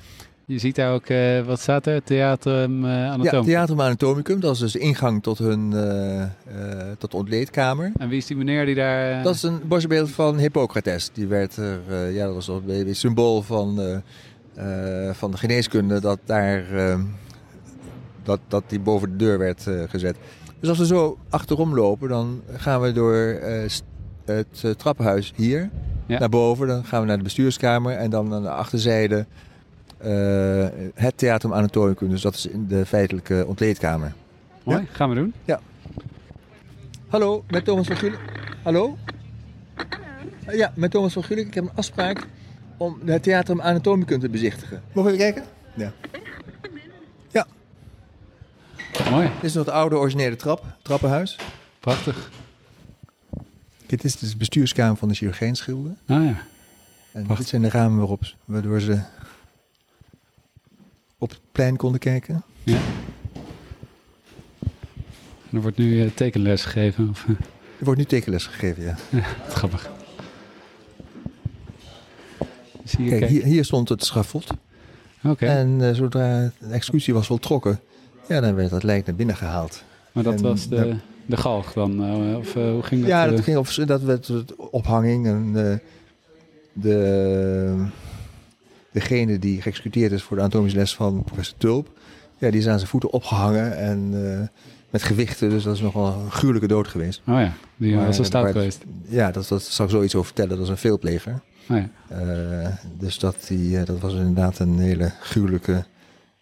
Je ziet daar ook, uh, wat staat er? Theatrum uh, Anatomicum? Ja, Theatrum Anatomicum. Dat is dus ingang tot hun uh, tot de ontleedkamer. En wie is die meneer die daar... Dat is een borstbeeld van Hippocrates. Die werd er, ja, dat was een symbool van, van de geneeskunde. Dat daar, dat, dat die boven de deur werd gezet. Dus als we zo achterom lopen, dan gaan we door uh, het uh, trappenhuis hier ja. naar boven. Dan gaan we naar de bestuurskamer en dan aan de achterzijde uh, het Theatrum Anatomicum. Dus dat is in de feitelijke ontleedkamer. Mooi, ja? gaan we doen. Ja. Hallo, met Thomas van Gulik. Hallo? Hallo. Ja, met Thomas van Gulik. Ik heb een afspraak om het Theatrum Anatomicum te bezichtigen. Mogen we even kijken? Ja. Mooi. Dit is nog de oude originele trap, trappenhuis. Prachtig. Dit is dus de bestuurskamer van de chirurgijnschilden. Ah ja. En dit zijn de ramen waarop, waardoor ze op het plein konden kijken. Ja. En er wordt nu uh, tekenles gegeven? Of? Er wordt nu tekenles gegeven, ja. ja grappig. Zie je, kijk, kijk. Hier, hier, stond het schafot. Oké. En uh, zodra de executie was voltrokken, ja, dan werd dat lijk naar binnen gehaald. Maar dat en was de, de galg dan? Uh, of uh, hoe ging dat? Ja, dat, ging op, dat werd ophanging en uh, de, degene die geëxecuteerd is voor de anatomische les van professor Tulp, ja, die is aan zijn voeten opgehangen en eh, met gewichten. Dus dat is nog wel een gruwelijke dood geweest. Oh ja, die Maar, was eh, stout waar- geweest. Ja, dat, dat zal ik zoiets over vertellen. Dat is een veelpleger. Oh ja. Eh, dus dat, die, eh, dat was inderdaad een hele gruwelijke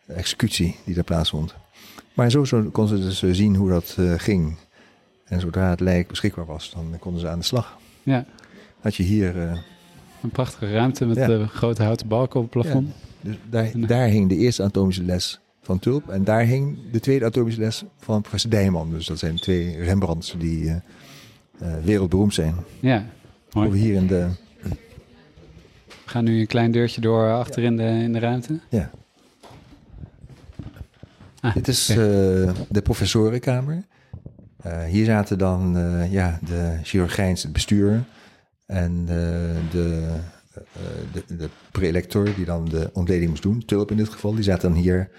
executie die daar plaatsvond. Maar zo, zo kon ze dus zien hoe dat eh, ging. En zodra het lijk beschikbaar was, dan konden ze aan de slag. ja, Had je hier, eh, een prachtige ruimte met Ja. eh, grote houten balken op het plafond. dus daar, daar hing de eerste anatomische les van Tulp. En daar hing de tweede anatomische les van professor Dijman. Dus dat zijn twee Rembrandts die wereldberoemd zijn. Ja, mooi. Hier in de... We gaan nu een klein deurtje door achter in de, in de ruimte. Ja. Ah, Dit is eh, de professorenkamer. Eh, hier zaten dan eh, ja, de chirurgijns, het bestuur en de, de, de prelector die dan de ontleding moest doen, Tulp in dit geval. Die zaten dan hier,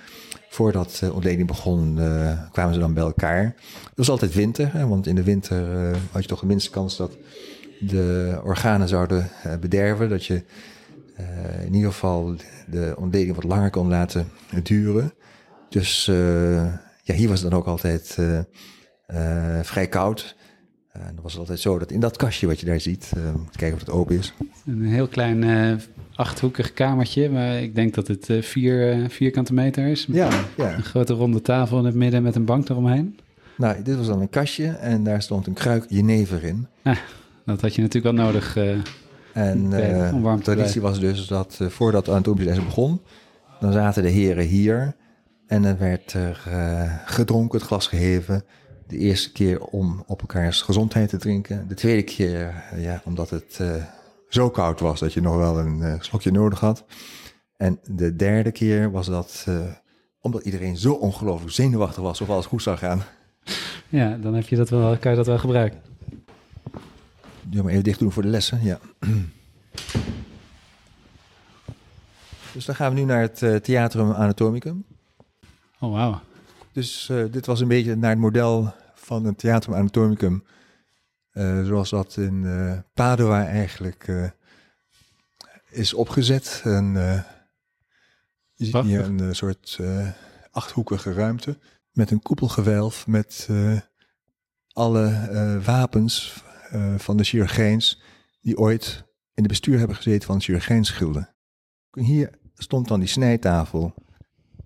voordat de ontleding begon, kwamen ze dan bij elkaar. Het was altijd winter, hè, want in de winter had je toch de minste kans dat de organen zouden bederven. Dat je in ieder geval de ontleding wat langer kon laten duren. Dus eh, ja, hier was het dan ook altijd eh, eh, vrij koud. En dan was het altijd zo dat in dat kastje wat je daar ziet, moet kijken of het open is. Een heel klein achthoekig kamertje, maar ik denk dat het vier vierkante meter is. Ja, ja. Een grote ronde tafel in het midden met een bank eromheen. Nou, dit was dan een kastje en daar stond een kruik jenever in. Dat had je natuurlijk wel nodig. En om warm de te traditie was dus dat voordat de anatomische begon, dan zaten de heren hier en dan werd er eh, gedronken, het glas geheven. De eerste keer om op elkaars gezondheid te drinken. De tweede keer, eh, ja, omdat het eh, zo koud was dat je nog wel een slokje nodig had. En de derde keer was dat omdat iedereen zo ongelooflijk zenuwachtig was of alles goed zou gaan. ja, dan heb je dat wel, kan je dat wel gebruiken. Doe maar even dicht doen voor de lessen, ja. Dus dan gaan we nu naar het Theatrum Anatomicum. Oh, wauw. Dus eh, dit was een beetje naar het model van een Theatrum Anatomicum. eh, zoals dat in eh, Padua eigenlijk is opgezet. En, je ziet hier een soort achthoekige ruimte met een koepelgewelf met alle wapens van de chirurgijns die ooit in het bestuur hebben gezeten van chirurgijnsgilden. Hier stond dan die snijtafel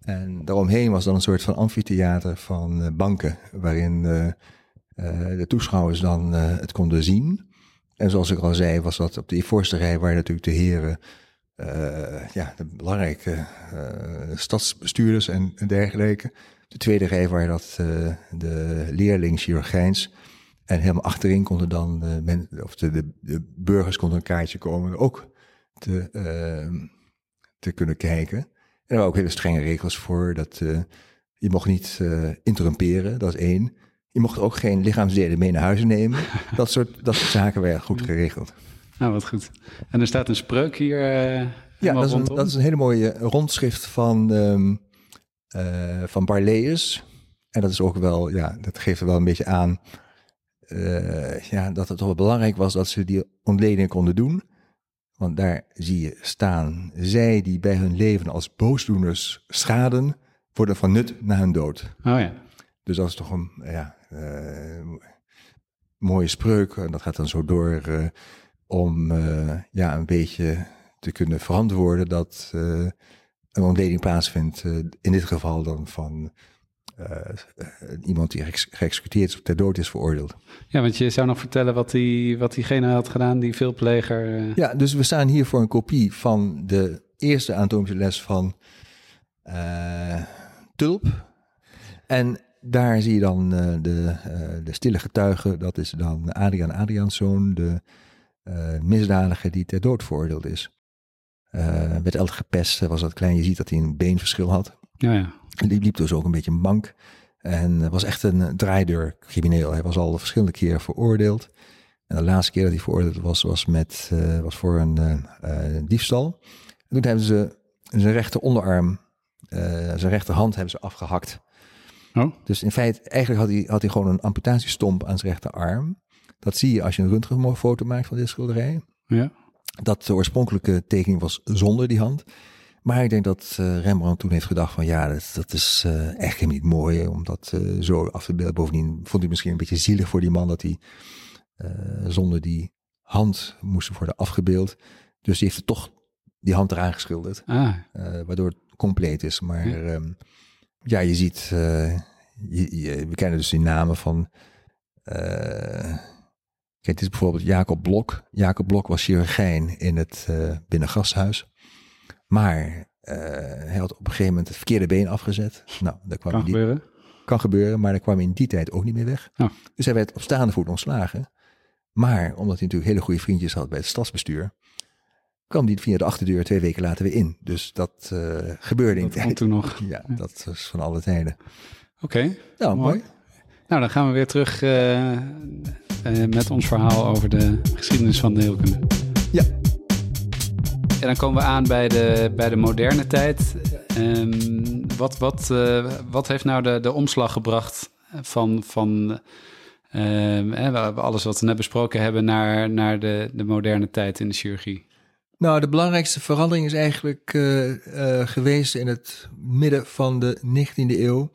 en daaromheen was dan een soort van amfitheater van eh, banken, waarin eh, eh, de toeschouwers dan het konden zien. En zoals ik al zei, was dat op de voorste rij waar natuurlijk de heren, ja, de belangrijke stadsbestuurders en, dergelijke. De tweede rij waar dat de leerling chirurgijns. En helemaal achterin konden dan de, men, of de, de, de burgers konden een kaartje komen ook te, te kunnen kijken. En er waren ook hele strenge regels voor. Dat eh, je mocht niet eh, interrumperen, dat is één. Je mocht ook geen lichaamsdelen mee naar huis nemen. dat, soort, dat soort zaken werden goed geregeld. Nou, wat goed. En er staat een spreuk hier eh Ja, dat is, een, dat is een hele mooie rondschrift van, eh, van Barleus. En dat is ook wel, ja, dat geeft er wel een beetje aan ja, dat het toch wel belangrijk was dat ze die ontledingen konden doen. Want daar zie je staan, zij die bij hun leven als boosdoeners schaden, worden van nut na hun dood. Oh ja. Dus dat is toch een ja, eh, mooie spreuk. En dat gaat dan zo door eh, om eh, ja, een beetje te kunnen verantwoorden dat een ontleding plaatsvindt. in dit geval dan van iemand die geëx- geëxecuteerd is of ter dood is veroordeeld. Ja, want je zou nog vertellen wat, die, wat diegene had gedaan, die veelpleger. eh, Ja, dus we staan hier voor een kopie van de eerste anatomische les van eh, Tulp. En daar zie je dan eh, de, eh, de stille getuige, dat is dan Adriaan Adriaanszoon, de eh, misdadiger die ter dood veroordeeld is. Eh werd altijd gepest, was dat klein, je ziet dat hij een beenverschil had. Ja, ja. Die liep dus ook een beetje mank. En was echt een draaideurcrimineel. Hij was al verschillende keren veroordeeld. En de laatste keer dat hij veroordeeld was, was, met, eh, was voor een eh, eh, diefstal. En toen hebben ze zijn rechter onderarm, zijn rechterhand hebben ze afgehakt. Oh, Dus in feite, eigenlijk had hij, had hij gewoon een amputatiestomp aan zijn rechterarm. Dat zie je als je een röntgenfoto maakt van dit schilderij ja. dat de oorspronkelijke tekening was zonder die hand. Maar ik denk dat uh, Rembrandt toen heeft gedacht van ja, dat, dat is uh, echt helemaal niet mooi om dat uh, zo af te beelden. Bovendien vond hij misschien een beetje zielig voor die man dat hij zonder die hand moest worden afgebeeld. Dus die heeft er toch die hand eraan geschilderd. Ah. waardoor het compleet is. Maar ja, um, ja je ziet, je, je, we kennen dus die namen van... Kijk, dit is bijvoorbeeld Jacob Blok. Jacob Blok was chirurgijn in het uh, Binnengasthuis. Maar uh, hij had op een gegeven moment het verkeerde been afgezet. Nou, daar kwam kan die, gebeuren. Kan gebeuren, maar daar kwam hij in die tijd ook niet meer weg. Dus hij werd op staande voet ontslagen. Maar omdat hij natuurlijk hele goede vriendjes had bij het stadsbestuur, kwam hij via de achterdeur twee weken later weer in. Dus dat uh, gebeurde in tijd. toen nog. Ja, dat was van alle tijden. Oké. Okay. Nou, mooi. Nou, dan gaan we weer terug uh, met ons verhaal over de geschiedenis van de heelkunde. Ja. En dan komen we aan bij de, bij de moderne tijd. Um, wat, wat, uh, wat heeft nou de, de omslag gebracht van, van uh, alles wat we net besproken hebben naar, naar de, de moderne tijd in de chirurgie? Nou, de belangrijkste verandering is eigenlijk uh, geweest in het midden van de 19e eeuw.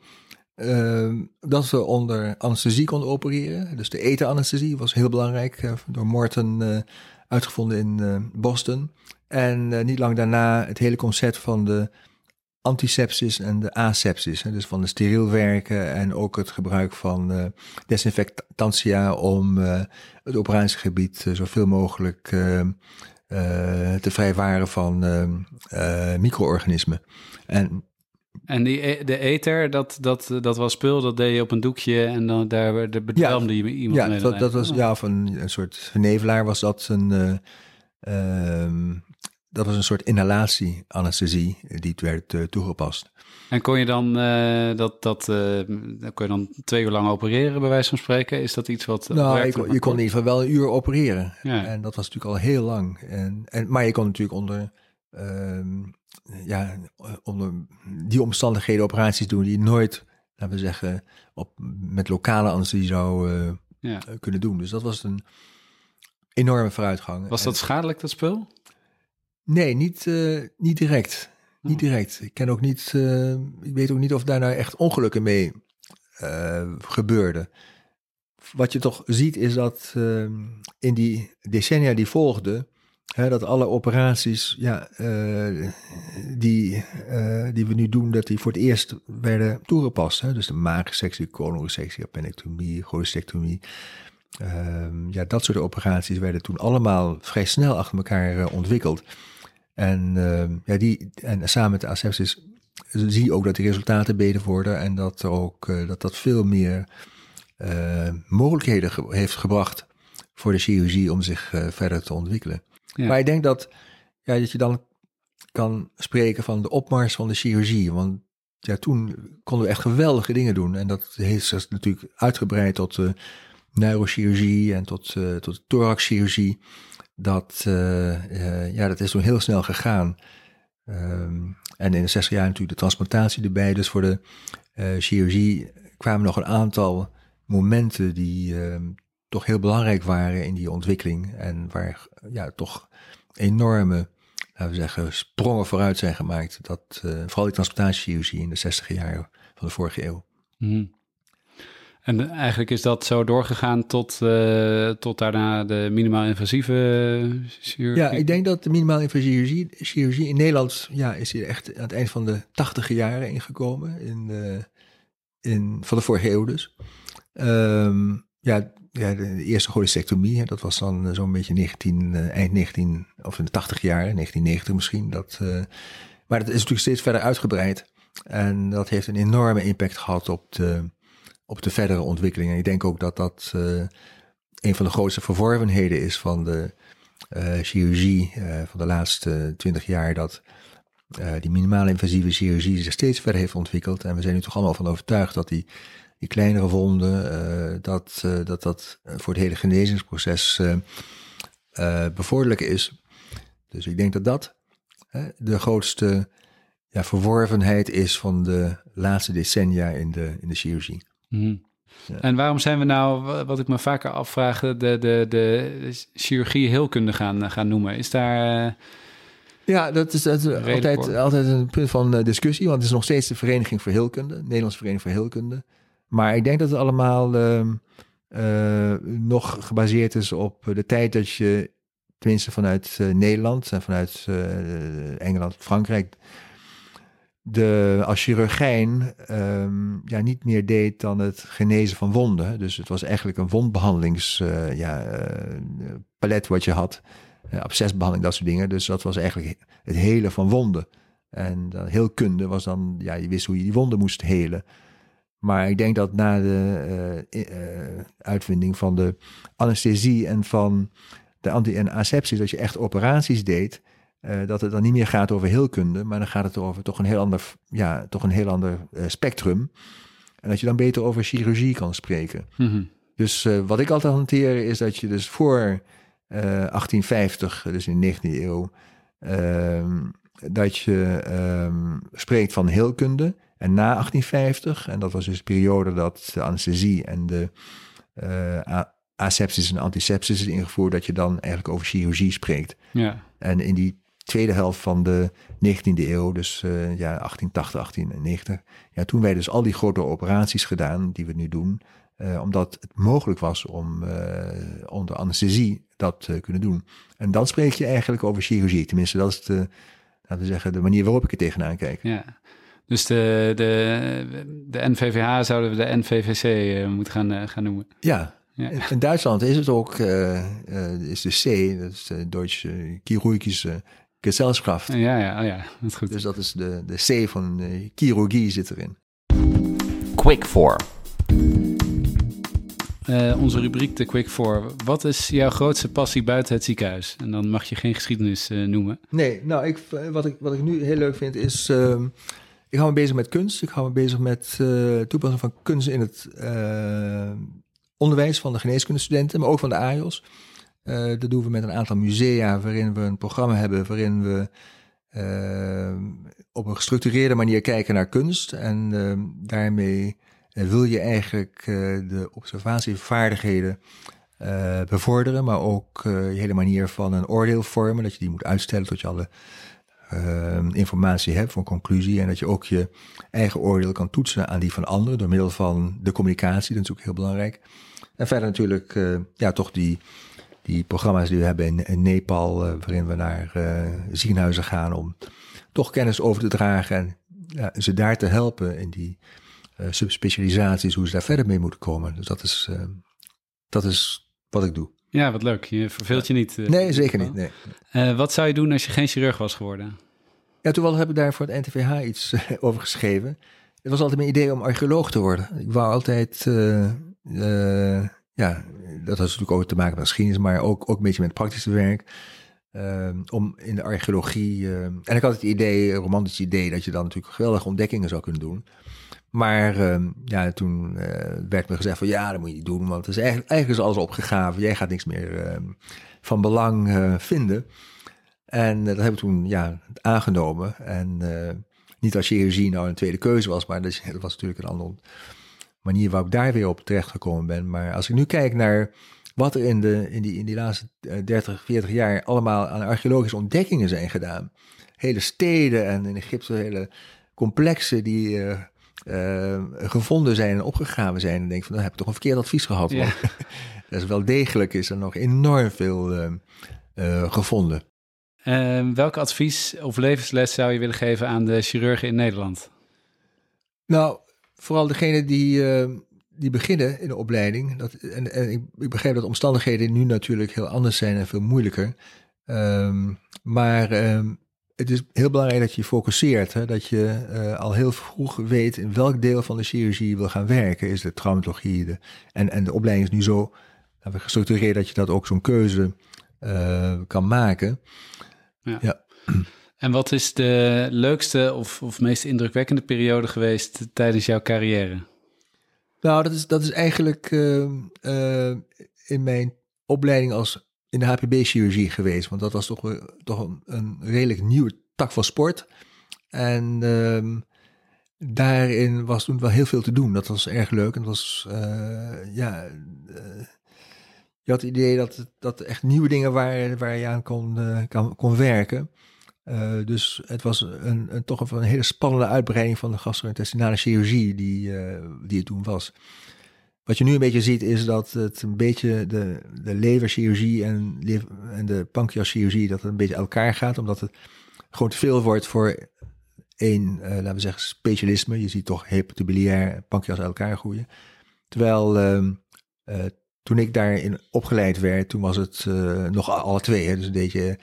Ehm, dat we onder anesthesie konden opereren. Dus de etenanesthesie was heel belangrijk, door Morton uitgevonden in Boston. En uh, niet lang daarna het hele concept van de antisepsis en de asepsis. Hè, dus van de steriel werken en ook het gebruik van uh, desinfectantia om uh, het operatiegebied zoveel mogelijk te vrijwaren van micro-organismen. En en die, e-, de ether, dat, dat, dat was spul, dat deed je op een doekje en dan daar de bedwelmde ja, je iemand ja, mee. Dat, dat was, ja, van een soort vernevelaar was dat een... Uh, dat was een soort inhalatie-anesthesie die werd uh, toegepast. En kon je dan, uh, dat, dat, uh, kon je dan twee uur lang opereren, bij wijze van spreken? Is dat iets wat. Nou, je kon, je kon in ieder geval wel een uur opereren. Ja. En dat was natuurlijk al heel lang. En, en, maar je kon natuurlijk onder, ehm, ja, onder die omstandigheden operaties doen die je nooit, laten we zeggen, op, met lokale anesthesie zou ja. kunnen doen. Dus dat was een enorme vooruitgang. Was dat schadelijk, dat spul? Nee, niet, uh, niet direct. Niet hm. direct. Ik ken ook niet, uh, ik weet ook niet of daar nou echt ongelukken mee uh, gebeurden. Wat je toch ziet is dat in die decennia die volgden, hè, dat alle operaties ja, die, die we nu doen, dat die voor het eerst werden toegepast. Hè? Dus de maagsectie, colonresectie, appendectomie, cholecystectomie. Ehm, ja, dat soort operaties werden toen allemaal vrij snel achter elkaar ontwikkeld. En, uh, ja, die, en samen met de asepsis zie je ook dat die resultaten beter worden en dat ook uh, dat, dat veel meer uh, mogelijkheden ge heeft gebracht voor de chirurgie om zich uh, verder te ontwikkelen. Ja. Maar ik denk dat, ja, dat je dan kan spreken van de opmars van de chirurgie. Want ja, toen konden we echt geweldige dingen doen. En dat heeft natuurlijk uitgebreid tot uh, neurochirurgie en tot, uh, tot thoraxchirurgie dat, uh, ja, dat is toen heel snel gegaan. Um, en in de 60 jaar natuurlijk de transplantatie erbij. Dus voor de uh, chirurgie kwamen nog een aantal momenten die uh, toch heel belangrijk waren in die ontwikkeling. En waar ja, toch enorme, laten we zeggen, sprongen vooruit zijn gemaakt. Dat, vooral die transplantatie-chirurgie in de 60 jaar van de vorige eeuw. Mm. En eigenlijk is dat zo doorgegaan tot, uh, tot daarna de minimaal invasieve chirurgie? Ja, ik denk dat de minimaal invasieve chirurgie, in Nederland ja, is hier echt aan het eind van de tachtige jaren ingekomen. In, uh, in, van de vorige eeuw dus. Um, ja, ja, de, eerste cholecystectomie, dat was dan zo'n beetje 19, uh, eind 19, of in de 80 jaren, 1990 misschien. Dat, maar dat is natuurlijk steeds verder uitgebreid. En dat heeft een enorme impact gehad op de op de verdere ontwikkeling. En ik denk ook dat dat uh, een van de grootste verworvenheden is van de uh, chirurgie uh, van de laatste twintig jaar. Dat die minimale invasieve chirurgie zich steeds verder heeft ontwikkeld. En we zijn nu toch allemaal van overtuigd dat die, die kleinere wonden, dat, dat dat voor het hele genezingsproces bevorderlijk is. Dus ik denk dat dat de grootste ja, verworvenheid is van de laatste decennia in de, in de chirurgie. Mhm. En waarom zijn we nou, wat ik me vaker afvraag, de, de, de chirurgie heelkunde gaan, gaan noemen? Is daar... Uh... Ja, dat is, dat is Redelijk altijd, altijd een punt van eh, discussie, want het is nog steeds de Vereniging voor Heelkunde, de Nederlandse Vereniging voor Heelkunde. Maar ik denk dat het allemaal ehm, eh, nog gebaseerd is op de tijd dat je, tenminste vanuit eh, Nederland en vanuit eh, Engeland, Frankrijk, de, als chirurgijn ehm, ja, niet meer deed dan het genezen van wonden. Dus het was eigenlijk een wondbehandelingspalet ja, eh, wat je had. Eh, abscesbehandeling, dat soort dingen. Dus dat was eigenlijk het helen van wonden. En dan heelkunde was dan, ja, je wist hoe je die wonden moest helen. Maar ik denk dat na de eh, eh, uitvinding van de anesthesie en van de anti- en dat je echt operaties deed, eh, dat het dan niet meer gaat over heelkunde, maar dan gaat het over toch een heel ander, ja, toch een heel ander eh, spectrum. En dat je dan beter over chirurgie kan spreken. Mhm. Dus eh, wat ik altijd hanteer is dat je dus voor eh, 1850, dus in de 19e eeuw, ehm, dat je ehm, spreekt van heelkunde. En na 1850, en dat was dus de periode dat de anesthesie en de asepsis en antisepsis is ingevoerd, dat je dan eigenlijk over chirurgie spreekt. Ja. En in die tweede helft van de 19e eeuw, dus eh, ja, 1880, 1890, ja, toen werden dus al die grote operaties gedaan die we nu doen, eh, omdat het mogelijk was om eh, onder anesthesie dat te kunnen doen. En dan spreek je eigenlijk over chirurgie. Tenminste, dat is de, laten we zeggen, de manier waarop ik er tegenaan kijk. ja. Dus de, de, de NVVH zouden we de NVVC moeten gaan, gaan noemen. Ja, Ja. in, Duitsland is het ook, is de C, dat is de Duitse Chirurgische Gesellschaft. Ja, ja, oh ja, dat is goed. Dus dat is de, de C van eh, chirurgie zit erin. Quick for. Eh, onze rubriek de Quick Four. Wat is jouw grootste passie buiten het ziekenhuis? En dan mag je geen geschiedenis eh, noemen. Nee, nou, ik, wat, ik, wat ik nu heel leuk vind is... ehm, ik hou me bezig met kunst. Ik hou me bezig met eh toepassing van kunst in het eh, onderwijs van de geneeskundestudenten, maar ook van de AIOS. Eh, dat doen we met een aantal musea waarin we een programma hebben waarin we ehm, op een gestructureerde manier kijken naar kunst. En ehm, daarmee eh, wil je eigenlijk eh, de observatievaardigheden eh, bevorderen, maar ook eh, je hele manier van een oordeel vormen, dat je die moet uitstellen tot je alle eh, informatie hebt voor een conclusie en dat je ook je eigen oordeel kan toetsen aan die van anderen door middel van de communicatie, dat is ook heel belangrijk. En verder natuurlijk, eh, ja, toch die, die programma's die we hebben in, in Nepal, eh, waarin we naar eh, ziekenhuizen gaan om toch kennis over te dragen en ja, ze daar te helpen in die eh, subspecialisaties, hoe ze daar verder mee moeten komen. Dus dat is, dat is wat ik doe. Ja, wat leuk. Je verveelt je niet. Nee, zeker niet. Nee. Eh, wat zou je doen als je geen chirurg was geworden? Ja, toevallig heb ik daar voor het NTVH iets over geschreven. Het was altijd mijn idee om archeoloog te worden. Ik wou altijd, ja, dat had natuurlijk ook te maken met geschiedenis, maar ook, ook een beetje met praktische werk. eh, om in de archeologie. eh, en ik had het idee, een romantisch idee, dat je dan natuurlijk geweldige ontdekkingen zou kunnen doen. Maar eh, ja, toen eh, werd me gezegd van ja, dat moet je niet doen, want het is eigenlijk, eigenlijk is alles opgegraven. Jij gaat niks meer van belang eh, vinden. En eh, dat heb ik toen ja, aangenomen. En niet als chirurgie nou een tweede keuze was, maar dat, was natuurlijk een andere manier waarop ik daar weer op terecht gekomen ben. Maar als ik nu kijk naar wat er in, de, in, die, in die laatste eh, 30, 40 jaar allemaal aan archeologische ontdekkingen zijn gedaan. Hele steden en in Egypte hele complexen die eh, eh, gevonden zijn en opgegraven zijn. En denk ik van, dan heb ik toch een verkeerd advies gehad. Ja. Want dat is wel degelijk, is er nog enorm veel eh, eh, gevonden. Eh, welk advies of levensles zou je willen geven aan de chirurgen in Nederland? Nou, vooral degene die, eh, die beginnen in de opleiding. Dat, en en ik, ik begrijp dat omstandigheden nu natuurlijk heel anders zijn en veel moeilijker. Ehm, maar ehm, het is heel belangrijk dat je je focuseert. Hè? Dat je eh, al heel vroeg weet in welk deel van de chirurgie je wil gaan werken. Is de traumatologie. De, en, en de opleiding is nu zo gestructureerd dat je dat ook zo'n keuze eh, kan maken. En wat is de leukste of, of meest indrukwekkende periode geweest tijdens jouw carrière? Nou, dat is, dat is eigenlijk ehm, eh, in mijn opleiding als in de HPB-chirurgie geweest. Want dat was toch, toch een, een redelijk nieuwe tak van sport. En ehm, daarin was toen wel heel veel te doen. Dat was erg leuk. En dat was, eh, ja... eh, je had het idee dat, dat er echt nieuwe dingen waren waar je aan kon, eh, kan, kon werken. Uh, dus het was een, een, toch een, hele spannende uitbreiding van de gastro-intestinale chirurgie die, uh, die het toen was. Wat je nu een beetje ziet is dat het een beetje de, de leverchirurgie en, en de pancreaschirurgie, dat het een beetje elkaar gaat, omdat het gewoon te veel wordt voor één, uh, laten we zeggen, specialisme. Je ziet toch hepatobiliair pancreas elkaar groeien. Terwijl ehm, toen ik daarin opgeleid werd, toen was het nog alle twee. Hè? Dus een beetje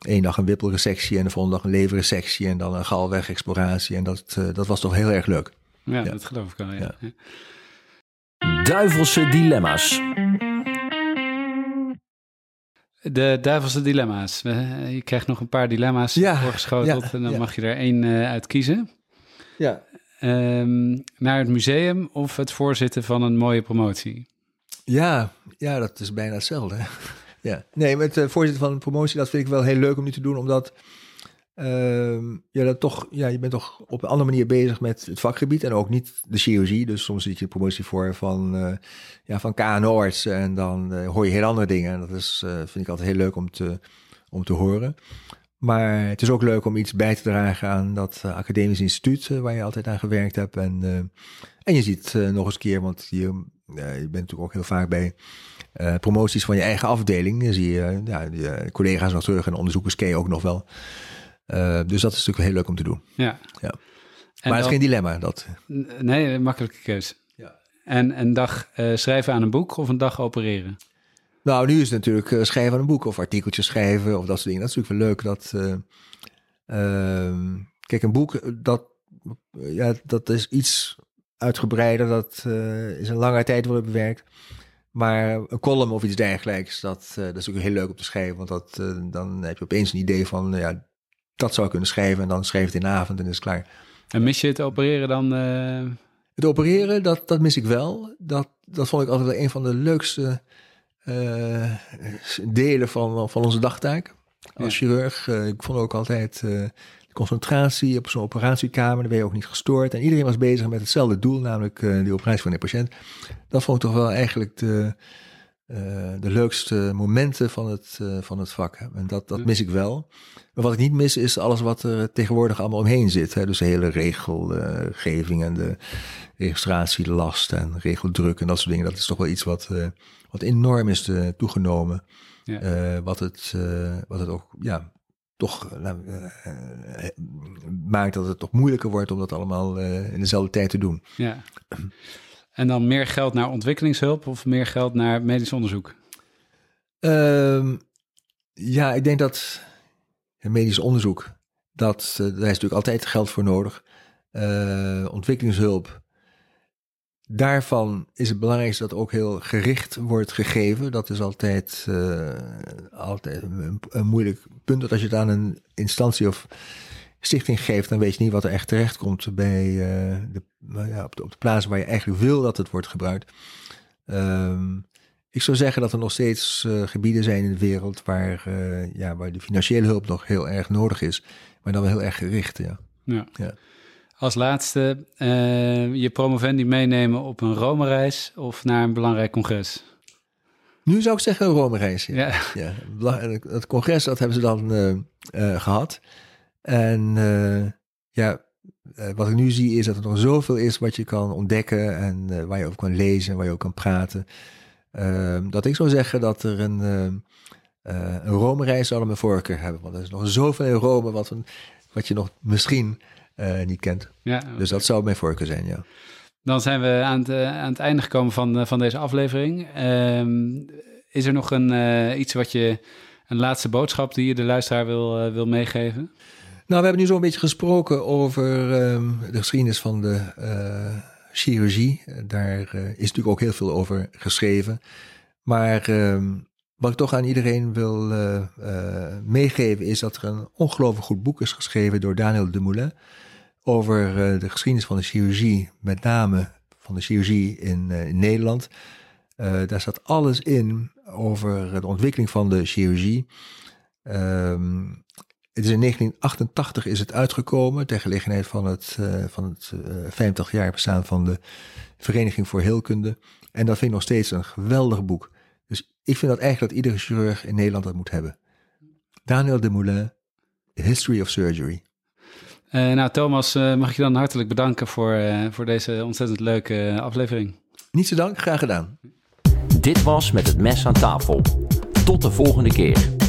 één dag een wippelresectie en de volgende dag een leverresectie en dan een galwegexploratie. En dat, uh, dat was toch heel erg leuk. Ja, dat geloof ik wel, ja. ja. Duivelse dilemma's. De duivelse dilemma's. Je krijgt nog een paar dilemma's ja, voorgeschoteld en dan mag je er één uh, uit kiezen. Ja. Um, naar het museum of het voorzitten van een mooie promotie? Ja, ja dat is bijna hetzelfde. Ja, nee, met uh, voorzitter van een promotie, dat vind ik wel heel leuk om nu te doen, omdat uh, ja, dat toch, ja, je bent toch op een andere manier bezig met het vakgebied en ook niet de chirurgie. Dus soms zit je promotie voor van, uh, ja, van en dan uh, hoor je heel andere dingen. En dat is, vind ik altijd heel leuk om te, om te horen. Maar het is ook leuk om iets bij te dragen aan dat academisch instituut waar je altijd aan gewerkt hebt. En, en je ziet nog eens keer, want je, je bent natuurlijk ook heel vaak bij uh, promoties van je eigen afdeling. Dan zie je ja, je collega's nog terug en onderzoekers ken je ook nog wel. Uh, dus dat is natuurlijk heel leuk om te doen. Ja. ja. Maar het is geen dilemma. Dat... Nee, makkelijke keuze. Ja. En een dag schrijven aan een boek of een dag opereren? Nou, nu is het natuurlijk schrijven aan een boek of artikeltjes schrijven of dat soort dingen. Dat is natuurlijk wel leuk. Dat, ehm, kijk, een boek, dat, ja, dat is iets uitgebreider. Dat is een lange tijd worden bewerkt. Maar een column of iets dergelijks, dat, uh, dat is ook heel leuk om te schrijven. Want dat, uh, dan heb je opeens een idee van, ja, dat zou ik kunnen schrijven. En dan schrijf het in de avond en is het klaar. En mis je het opereren dan? Het opereren, dat, dat mis ik wel. Dat, dat vond ik altijd wel een van de leukste delen van, van onze dagtaak als chirurg. ik vond ook altijd concentratie op zo'n operatiekamer. Dan ben je ook niet gestoord. En iedereen was bezig met hetzelfde doel, namelijk uh, die operatie van de patiënt. Dat vond ik toch wel eigenlijk de, uh, de leukste momenten van het, uh, van het vak. En dat, dat mis ik wel. Maar wat ik niet mis is alles wat er tegenwoordig allemaal omheen zit. Hè? Dus de hele regelgeving en de registratielast en regeldruk en dat soort dingen. Dat is toch wel iets wat, wat enorm is toegenomen. Ja. wat, het, wat het ook ja, toch uh, maakt dat het toch moeilijker wordt om dat allemaal in dezelfde tijd te doen. Ja. En dan meer geld naar ontwikkelingshulp of meer geld naar medisch onderzoek? Um, ja, ik denk dat medisch onderzoek, dat, daar is natuurlijk altijd geld voor nodig. Uh, ontwikkelingshulp, Daarvan is het belangrijkste dat ook heel gericht wordt gegeven. Dat is altijd, uh, altijd een, een, moeilijk punt. Dat als je het aan een instantie of stichting geeft, dan weet je niet wat er echt terecht komt bij uh, de, ja, op, de, op de plaatsen waar je eigenlijk wil dat het wordt gebruikt. Um, ik zou zeggen dat er nog steeds uh, gebieden zijn in de wereld waar, ja, waar de financiële hulp nog heel erg nodig is, maar dan wel heel erg gericht. Ja. ja. ja. Als laatste, uh, je promovendi meenemen op een Rome-reis of naar een belangrijk congres? Nu zou ik zeggen een Rome-reis. Ja. ja. Het congres, dat hebben ze dan uh, uh, gehad. En ja, wat ik nu zie is dat er nog zoveel is wat je kan ontdekken en waar je over kan lezen en waar je ook kan praten. Ehm, dat ik zou zeggen dat er een, een Rome-reis zou mijn voorkeur hebben. Want er is nog zoveel in Rome wat, wat je nog misschien uh, niet kent. Ja, Dus dat zou mijn voorkeur zijn, ja. Dan zijn we aan het, uh, aan het einde gekomen van, uh, van deze aflevering. Um, is er nog een, iets wat je, een laatste boodschap die je de luisteraar wil, wil meegeven? Nou, we hebben nu zo'n beetje gesproken over um, de geschiedenis van de chirurgie. Daar is natuurlijk ook heel veel over geschreven. Maar um, wat ik toch aan iedereen wil meegeven is dat er een ongelooflijk goed boek is geschreven door Daniel de Moulin over uh, de geschiedenis van de chirurgie, met name van de chirurgie in, in Nederland. Uh, daar staat alles in over de ontwikkeling van de chirurgie. Um, het is in 1988 is het uitgekomen ter gelegenheid van het, van het 50 jaar bestaan van de Vereniging voor Heelkunde. En dat vind ik nog steeds een geweldig boek. Dus ik vind dat eigenlijk dat iedere chirurg in Nederland dat moet hebben. Daniel de Moulin, history of surgery. Uh, nou, Thomas, uh, mag ik je dan hartelijk bedanken voor, uh, voor deze ontzettend leuke aflevering. Niet zo dank, graag gedaan. Dit was Met het Mes aan tafel. Tot de volgende keer.